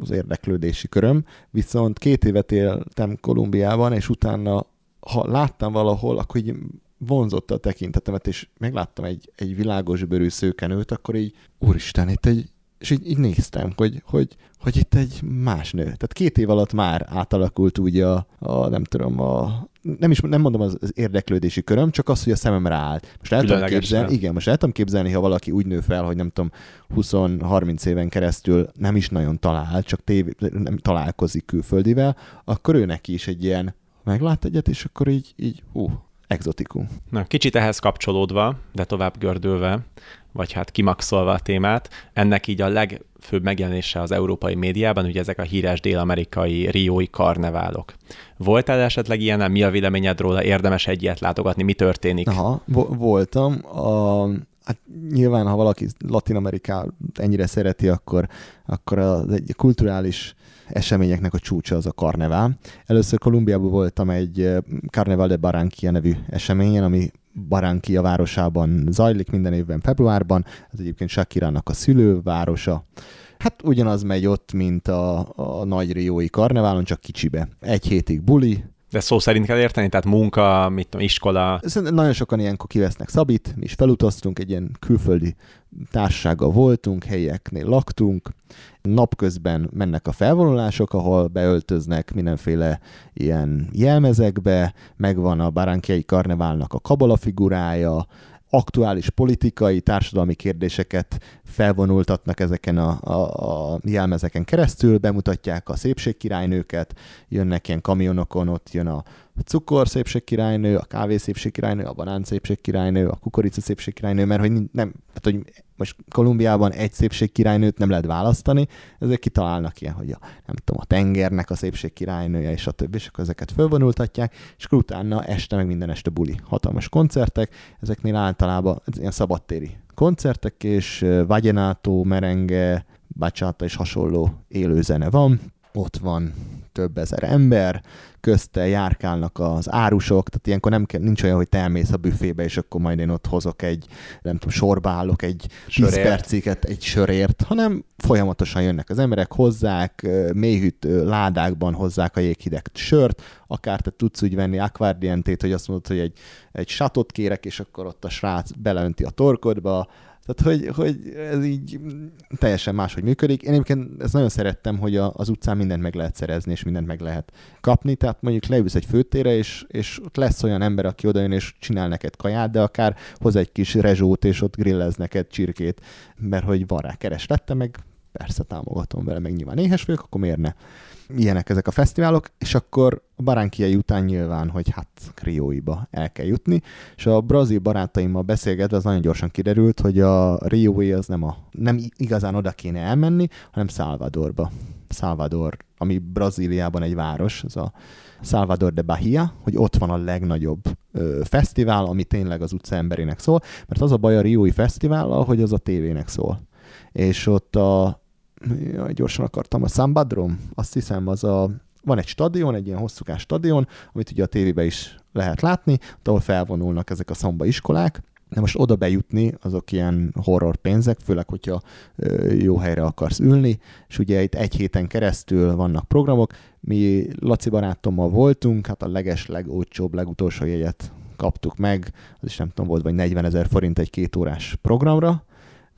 [SPEAKER 2] az érdeklődési köröm, viszont két évet éltem Kolumbiában, és utána, ha láttam valahol, akkor így vonzotta a tekintetemet, és megláttam egy, egy világos bőrű szőkenőt, akkor így, úristen, itt egy, és így, így néztem, hogy, hogy, hogy itt egy más nő. Tehát két év alatt már átalakult úgy a, a nem tudom, a, nem is nem mondom az, az érdeklődési köröm, csak az, hogy a szemem ráállt. Most el tudom képzelni, igen, most el tudom képzelni, ha valaki úgy nő fel, hogy nem tudom, 20-30 éven keresztül nem is nagyon talál, csak tévé, nem találkozik külföldivel, akkor ő neki is egy ilyen meglát egyet, és akkor így, így hú, exotikum.
[SPEAKER 4] Na, kicsit ehhez kapcsolódva, de tovább gördülve, vagy hát kimaxolva a témát, ennek így a legfőbb megjelenése az európai médiában, ugye ezek a híres dél-amerikai riói karneválok. Voltál esetleg ilyen, mi a véleményed róla, érdemes egy ilyet látogatni, mi történik?
[SPEAKER 2] Aha, vo- voltam. A, hát nyilván, ha valaki Latin Amerikát ennyire szereti, akkor, akkor az egy kulturális eseményeknek a csúcsa az a karnevál. Először Kolumbiában voltam egy Carnaval de Barranquilla nevű eseményen, ami Barranquilla városában zajlik minden évben februárban. Ez egyébként Shakirának a szülővárosa. Hát ugyanaz megy ott, mint a, a nagy riói karneválon, csak kicsibe. Egy hétig buli,
[SPEAKER 4] de szó szerint kell érteni, tehát munka, mit tudom, iskola.
[SPEAKER 2] Szerintem nagyon sokan ilyenkor kivesznek szabit, mi is felutaztunk, egy ilyen külföldi társasággal voltunk, helyeknél laktunk, napközben mennek a felvonulások, ahol beöltöznek mindenféle ilyen jelmezekbe, megvan a Barankiai karneválnak a kabala figurája, aktuális politikai, társadalmi kérdéseket felvonultatnak ezeken a, a, a jelmezeken keresztül, bemutatják a szépségkirálynőket, jönnek ilyen kamionokon, ott jön a cukor szépségkirálynő, a kávé szépségkirálynő, a banán szépségkirálynő, a kukorica szépségkirálynő, mert hogy nem, tehát hogy most Kolumbiában egy szépségkirálynőt nem lehet választani, ezek kitalálnak ilyen, hogy a, nem tudom, a tengernek a szépségkirálynője, és a többi, és akkor ezeket fölvonultatják, és akkor utána este meg minden este buli. Hatalmas koncertek, ezeknél általában ilyen szabadtéri koncertek, és vagyenátó, merenge, bachata és hasonló élőzene van, ott van több ezer ember, közte járkálnak az árusok, tehát ilyenkor nem kell, nincs olyan, hogy te elmész a büfébe, és akkor majd én ott hozok egy, nem tudom, sorba állok egy 10 perciket egy sörért, hanem folyamatosan jönnek az emberek, hozzák, mélyhűt ládákban hozzák a jéghideg sört, akár te tudsz úgy venni akvárdientét, hogy azt mondod, hogy egy, egy satot kérek, és akkor ott a srác beleönti a torkodba, tehát, hogy, hogy ez így teljesen máshogy működik. Én egyébként ezt nagyon szerettem, hogy a, az utcán mindent meg lehet szerezni, és mindent meg lehet kapni. Tehát mondjuk leülsz egy főtére, és, és ott lesz olyan ember, aki odajön, és csinál neked kaját, de akár hoz egy kis rezsót, és ott grillez neked csirkét, mert hogy van rá kereslette, meg persze támogatom vele, meg nyilván éhes vagyok, akkor miért ne? Ilyenek ezek a fesztiválok, és akkor a Baránkiai után nyilván, hogy hát Rióiba el kell jutni, és a brazil barátaimmal beszélgetve az nagyon gyorsan kiderült, hogy a Riói az nem, a, nem igazán oda kéne elmenni, hanem Salvadorba. Salvador, ami Brazíliában egy város, az a Salvador de Bahia, hogy ott van a legnagyobb ö, fesztivál, ami tényleg az utca emberének szól, mert az a baj a Riói fesztivál, hogy az a tévének szól. És ott a jaj, gyorsan akartam, a Sambadrom, azt hiszem, az a, van egy stadion, egy ilyen hosszúkás stadion, amit ugye a tévében is lehet látni, ahol felvonulnak ezek a szamba iskolák, de most oda bejutni, azok ilyen horror pénzek, főleg, hogyha jó helyre akarsz ülni, és ugye itt egy héten keresztül vannak programok. Mi Laci barátommal voltunk, hát a leges, legolcsóbb, legutolsó jegyet kaptuk meg, az is nem tudom, volt vagy 40 ezer forint egy két órás programra,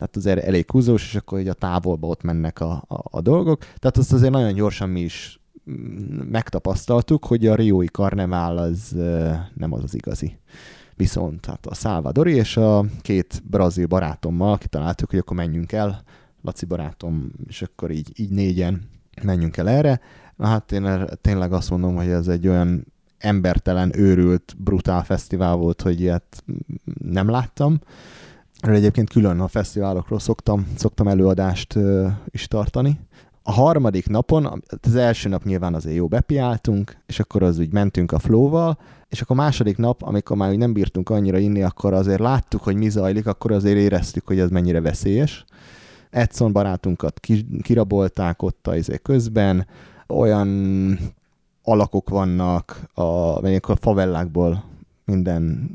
[SPEAKER 2] tehát azért elég húzós, és akkor így a távolba ott mennek a, a, a dolgok. Tehát azt azért nagyon gyorsan mi is mm, megtapasztaltuk, hogy a Riói karnevál az nem az az igazi. Viszont hát a Salvadori és a két brazil barátommal kitaláltuk, hogy akkor menjünk el, Laci barátom, és akkor így, így négyen menjünk el erre. Na hát én tényleg azt mondom, hogy ez egy olyan embertelen, őrült, brutál fesztivál volt, hogy ilyet nem láttam. Erről egyébként külön a fesztiválokról szoktam, szoktam előadást ö, is tartani. A harmadik napon, az első nap nyilván azért jó bepiáltunk, és akkor az úgy mentünk a flóval, és akkor a második nap, amikor már nem bírtunk annyira inni, akkor azért láttuk, hogy mi zajlik, akkor azért éreztük, hogy ez mennyire veszélyes. Edson barátunkat kirabolták ott a izé közben, olyan alakok vannak, a, a favellákból minden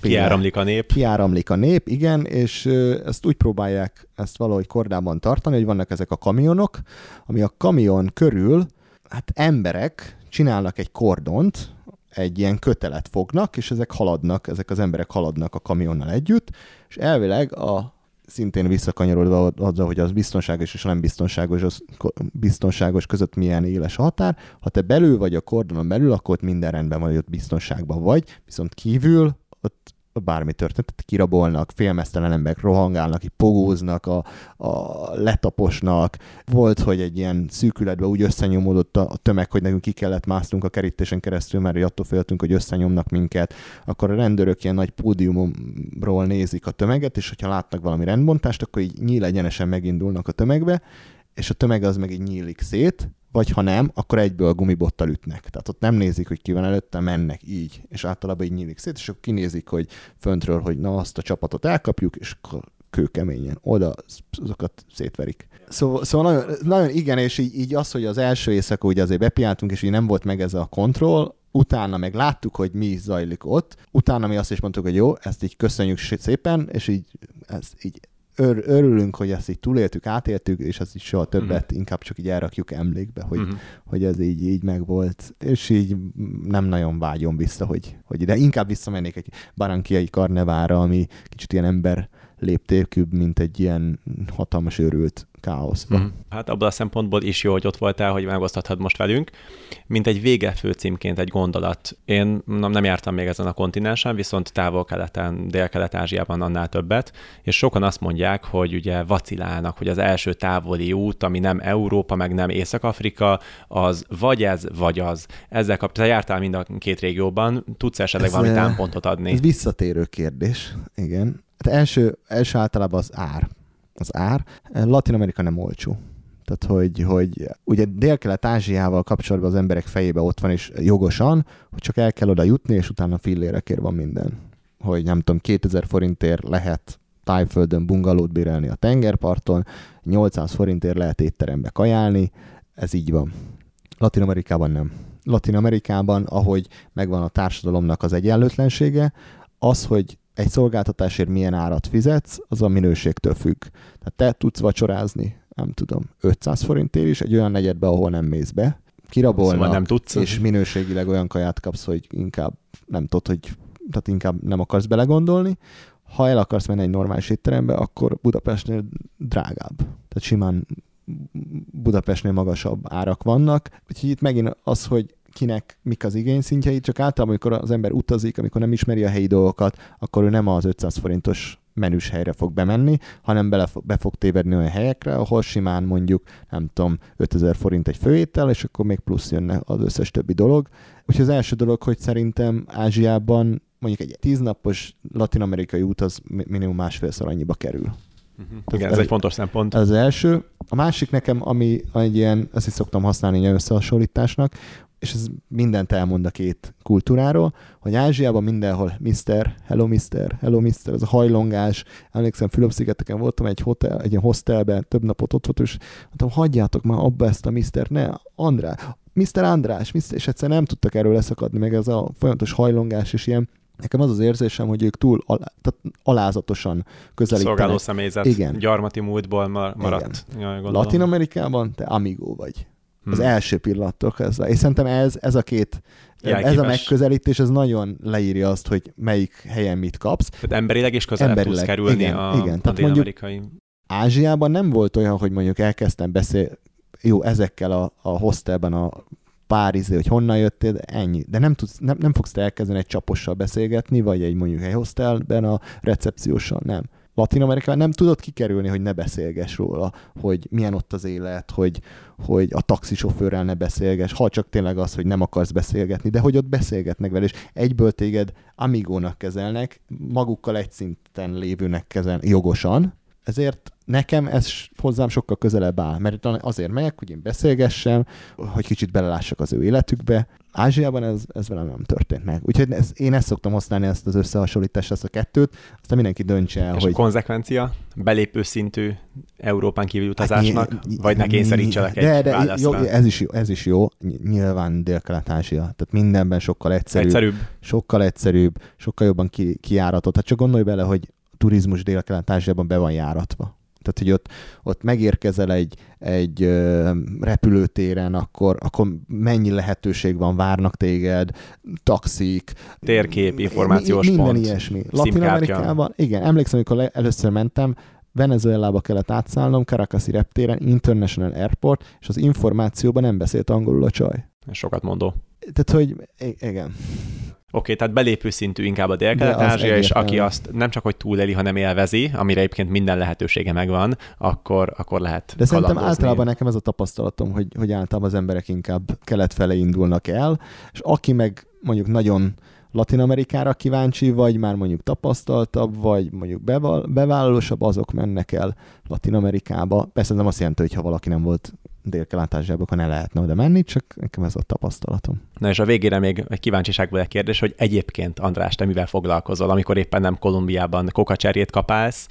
[SPEAKER 4] kiáramlik a nép.
[SPEAKER 2] Kiáramlik a nép, igen, és ezt úgy próbálják ezt valahogy kordában tartani, hogy vannak ezek a kamionok, ami a kamion körül, hát emberek csinálnak egy kordont, egy ilyen kötelet fognak, és ezek haladnak, ezek az emberek haladnak a kamionnal együtt, és elvileg a szintén visszakanyarodva azzal, hogy az biztonságos és nem biztonságos, az biztonságos között milyen éles a határ. Ha te belül vagy a kordonon belül, akkor ott minden rendben vagy, ott biztonságban vagy, viszont kívül ott bármi történt, kirabolnak, félmeztelen emberek rohangálnak, pogóznak, a, a letaposnak. Volt, hogy egy ilyen szűkületbe úgy összenyomódott a, a tömeg, hogy nekünk ki kellett másznunk a kerítésen keresztül, mert attól féltünk, hogy összenyomnak minket. Akkor a rendőrök ilyen nagy pódiumról nézik a tömeget, és hogyha látnak valami rendbontást, akkor így nyíl egyenesen megindulnak a tömegbe, és a tömeg az meg így nyílik szét, vagy ha nem, akkor egyből gumibottal ütnek. Tehát ott nem nézik, hogy ki van előtte, mennek így, és általában így nyílik szét, és akkor kinézik, hogy föntről, hogy na azt a csapatot elkapjuk, és akkor kőkeményen. Oda azokat szétverik. Szóval, szóval nagyon, nagyon igen, és így, így az, hogy az első éjszaka ugye azért bepiáltunk, és így nem volt meg ez a kontroll, utána meg láttuk, hogy mi zajlik ott, utána mi azt is mondtuk, hogy jó, ezt így köszönjük szépen, és így, ez így ör, örülünk, hogy ezt így túléltük, átéltük, és ezt így soha többet uh-huh. inkább csak így elrakjuk emlékbe, hogy, uh-huh. hogy ez így, így megvolt, és így nem nagyon vágyom vissza, hogy, hogy ide inkább visszamennék egy barankiai karnevára, ami kicsit ilyen ember léptékűbb, mint egy ilyen hatalmas őrült káoszba. Mm.
[SPEAKER 4] Hát abban a szempontból is jó, hogy ott voltál, hogy megosztathatod most velünk. Mint egy vége főcímként egy gondolat. Én nem, nem jártam még ezen a kontinensen, viszont távol-keleten, dél-kelet-ázsiában annál többet, és sokan azt mondják, hogy ugye vacilálnak, hogy az első távoli út, ami nem Európa, meg nem Észak-Afrika, az vagy ez, vagy az. Ezzel kapcsolatban jártál mind a két régióban, tudsz esetleg ez, valami támpontot adni?
[SPEAKER 2] Ez visszatérő kérdés, igen. Hát első, első általában az ár az ár. Latin Amerika nem olcsó. Tehát, hogy, hogy ugye Dél-Kelet-Ázsiával kapcsolatban az emberek fejébe ott van, és jogosan, hogy csak el kell oda jutni, és utána fillérekért van minden. Hogy nem tudom, 2000 forintért lehet tájföldön bungalót bérelni a tengerparton, 800 forintért lehet étterembe kajálni, ez így van. Latin Amerikában nem. Latin Amerikában, ahogy megvan a társadalomnak az egyenlőtlensége, az, hogy egy szolgáltatásért milyen árat fizetsz, az a minőségtől függ. Tehát te tudsz vacsorázni, nem tudom, 500 forintért is egy olyan negyedbe, ahol nem mész be, kirabolnak, szóval nem tudsz. és minőségileg olyan kaját kapsz, hogy inkább nem tudod, hogy tehát inkább nem akarsz belegondolni. Ha el akarsz menni egy normális étterembe, akkor Budapestnél drágább. Tehát simán Budapestnél magasabb árak vannak. Úgyhogy itt megint az, hogy kinek mik az igényszintjei, csak általában, amikor az ember utazik, amikor nem ismeri a helyi dolgokat, akkor ő nem az 500 forintos menüs helyre fog bemenni, hanem bele, be fog tévedni olyan helyekre, ahol simán mondjuk, nem tudom, 5000 forint egy főétel, és akkor még plusz jönne az összes többi dolog. Úgyhogy az első dolog, hogy szerintem Ázsiában mondjuk egy tíznapos latin-amerikai út az minimum másfélszor annyiba kerül.
[SPEAKER 4] Uh-huh. Igen, ez, ez egy fontos szempont.
[SPEAKER 2] Ez az első. A másik nekem, ami egy ilyen, ezt is szoktam használni ilyen összehasonlításnak, és ez mindent elmond a két kultúráról, hogy Ázsiában mindenhol Mr. Hello Mr. Hello Mr. ez a hajlongás. Emlékszem, Fülöp-szigeteken voltam egy, hotel, egy ilyen hostelben, több napot ott volt, és mondtam, hagyjátok már abba ezt a Mr. Ne, Andrá, Mr. András, Mr. és egyszer nem tudtak erről leszakadni, meg ez a folyamatos hajlongás, és ilyen Nekem az az érzésem, hogy ők túl alá, tehát alázatosan közelítenek.
[SPEAKER 4] Szolgáló személyzet, Igen. gyarmati múltból maradt.
[SPEAKER 2] Igen. Latin Amerikában te amigó vagy az hmm. első pillanattól kezdve. És szerintem ez, ez a két Jelképes. Ez a megközelítés, ez nagyon leírja azt, hogy melyik helyen mit kapsz.
[SPEAKER 4] Tehát emberileg is közelebb emberileg, tudsz kerülni igen, a, igen. a dél-amerikai...
[SPEAKER 2] Ázsiában nem volt olyan, hogy mondjuk elkezdtem beszélni, jó, ezekkel a, a hostelben a pár izé, hogy honnan jöttél, de ennyi. De nem, tudsz, nem, nem fogsz elkezdeni egy csapossal beszélgetni, vagy egy mondjuk egy hostelben a recepcióssal, nem Latin Amerikában nem tudod kikerülni, hogy ne beszélges róla, hogy milyen ott az élet, hogy, hogy a taxisofőrrel ne beszélges, ha csak tényleg az, hogy nem akarsz beszélgetni, de hogy ott beszélgetnek vele, és egyből téged amigónak kezelnek, magukkal egy szinten lévőnek kezelnek jogosan, ezért nekem ez hozzám sokkal közelebb áll, mert azért megyek, hogy én beszélgessem, hogy kicsit belelássak az ő életükbe. Ázsiában ez, ez velem nem történt meg. Úgyhogy ez, én ezt szoktam használni, ezt az összehasonlítást, ezt a kettőt, aztán mindenki döntse el,
[SPEAKER 4] És
[SPEAKER 2] hogy...
[SPEAKER 4] a konzekvencia? Belépő szintű Európán kívül utazásnak? Hát, vagy ne kényszerítselek egy de, de,
[SPEAKER 2] jó, ez, is jó, ez is jó. Nyilván Dél-Kelet-Ázsia. Tehát mindenben sokkal egyszerűbb.
[SPEAKER 4] Egyszerűbb.
[SPEAKER 2] Sokkal egyszerűbb, sokkal jobban ki, kiáratott. Hát csak gondolj bele, hogy turizmus Dél-Kelet-Ázsiában be van járatva. Tehát, hogy ott, ott megérkezel egy, egy ö, repülőtéren, akkor, akkor mennyi lehetőség van, várnak téged, taxik.
[SPEAKER 4] Térkép, információs
[SPEAKER 2] minden
[SPEAKER 4] pont.
[SPEAKER 2] Ilyesmi. Latin Amerikában, igen, emlékszem, amikor először mentem, Venezuelába kellett átszállnom, Caracasi reptéren, International Airport, és az információban nem beszélt angolul a csaj.
[SPEAKER 4] Sokat mondó.
[SPEAKER 2] Tehát, hogy igen.
[SPEAKER 4] Oké, tehát belépő szintű inkább a dél-kelet-ázsia, és aki azt nem csak hogy túléli, hanem élvezi, amire egyébként minden lehetősége megvan, akkor, akkor lehet
[SPEAKER 2] De szerintem általában nekem ez a tapasztalatom, hogy, hogy általában az emberek inkább kelet felé indulnak el, és aki meg mondjuk nagyon Latin Amerikára kíváncsi, vagy már mondjuk tapasztaltabb, vagy mondjuk bevállalósabb, azok mennek el Latin Amerikába. Persze nem azt jelenti, hogy ha valaki nem volt dél-kelet-ázsiába, ne lehetne oda menni, csak nekem ez a tapasztalatom.
[SPEAKER 4] Na és a végére még egy kíváncsiságból egy kérdés, hogy egyébként András, te mivel foglalkozol, amikor éppen nem Kolumbiában kokacserjét kapálsz,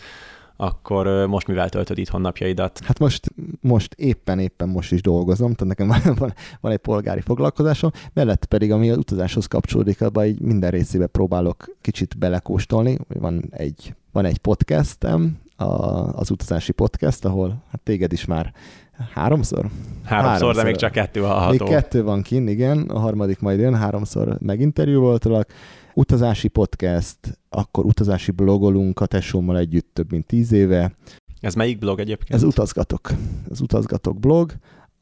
[SPEAKER 3] akkor most mivel töltöd itthon napjaidat?
[SPEAKER 2] Hát most, most éppen, éppen most is dolgozom, tehát nekem van, van, van egy polgári foglalkozásom, mellett pedig, ami az utazáshoz kapcsolódik, abban így minden részébe próbálok kicsit belekóstolni. Van egy, van egy podcastem, a, az utazási podcast, ahol hát téged is már háromszor?
[SPEAKER 3] Háromszor, háromszor de még csak kettő hallható.
[SPEAKER 2] Még kettő van kint, igen, a harmadik majd jön, háromszor meginterjú voltalak. Utazási podcast, akkor utazási blogolunk a tesómmal együtt több mint tíz éve.
[SPEAKER 3] Ez melyik blog egyébként?
[SPEAKER 2] Ez Utazgatok. Ez Utazgatok blog.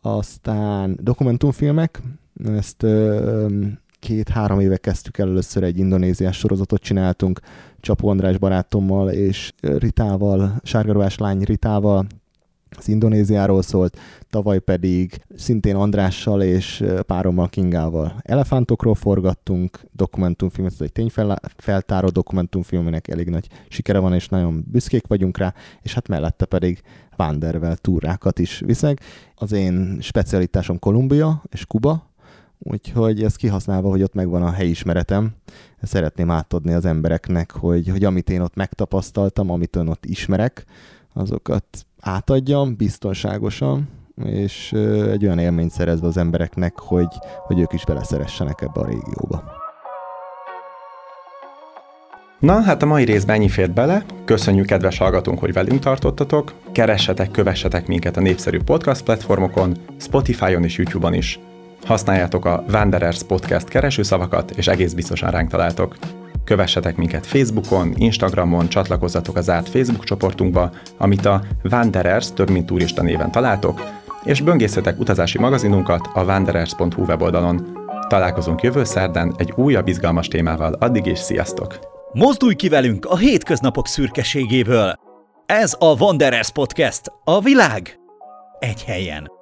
[SPEAKER 2] Aztán dokumentumfilmek. Ezt két-három éve kezdtük el először egy indonéziás sorozatot csináltunk Csapó András barátommal és Ritával, Sárgarovás lány Ritával, az Indonéziáról szólt, tavaly pedig szintén Andrással és párommal Kingával elefántokról forgattunk dokumentumfilmet, ez egy tényfeltáró dokumentumfilmének elég nagy sikere van, és nagyon büszkék vagyunk rá, és hát mellette pedig Vandervel túrákat is viszek. Az én specialitásom Kolumbia és Kuba, úgyhogy ezt kihasználva, hogy ott megvan a helyismeretem, szeretném átadni az embereknek, hogy, hogy amit én ott megtapasztaltam, amit ön ott ismerek, azokat átadjam biztonságosan, és egy olyan élményt szerezve az embereknek, hogy, hogy ők is beleszeressenek ebbe a régióba.
[SPEAKER 3] Na, hát a mai részben ennyi fért bele. Köszönjük, kedves hallgatónk, hogy velünk tartottatok. Keressetek, kövessetek minket a népszerű podcast platformokon, Spotify-on és YouTube-on is. Használjátok a Wanderers Podcast keresőszavakat, és egész biztosan ránk találtok. Kövessetek minket Facebookon, Instagramon, csatlakozzatok az zárt Facebook csoportunkba, amit a Wanderers több mint turista néven találtok, és böngészetek utazási magazinunkat a wanderers.hu weboldalon. Találkozunk jövő szerdán egy újabb izgalmas témával, addig is sziasztok!
[SPEAKER 1] Mozdulj ki velünk a hétköznapok szürkeségéből! Ez a Wanderers Podcast, a világ egy helyen.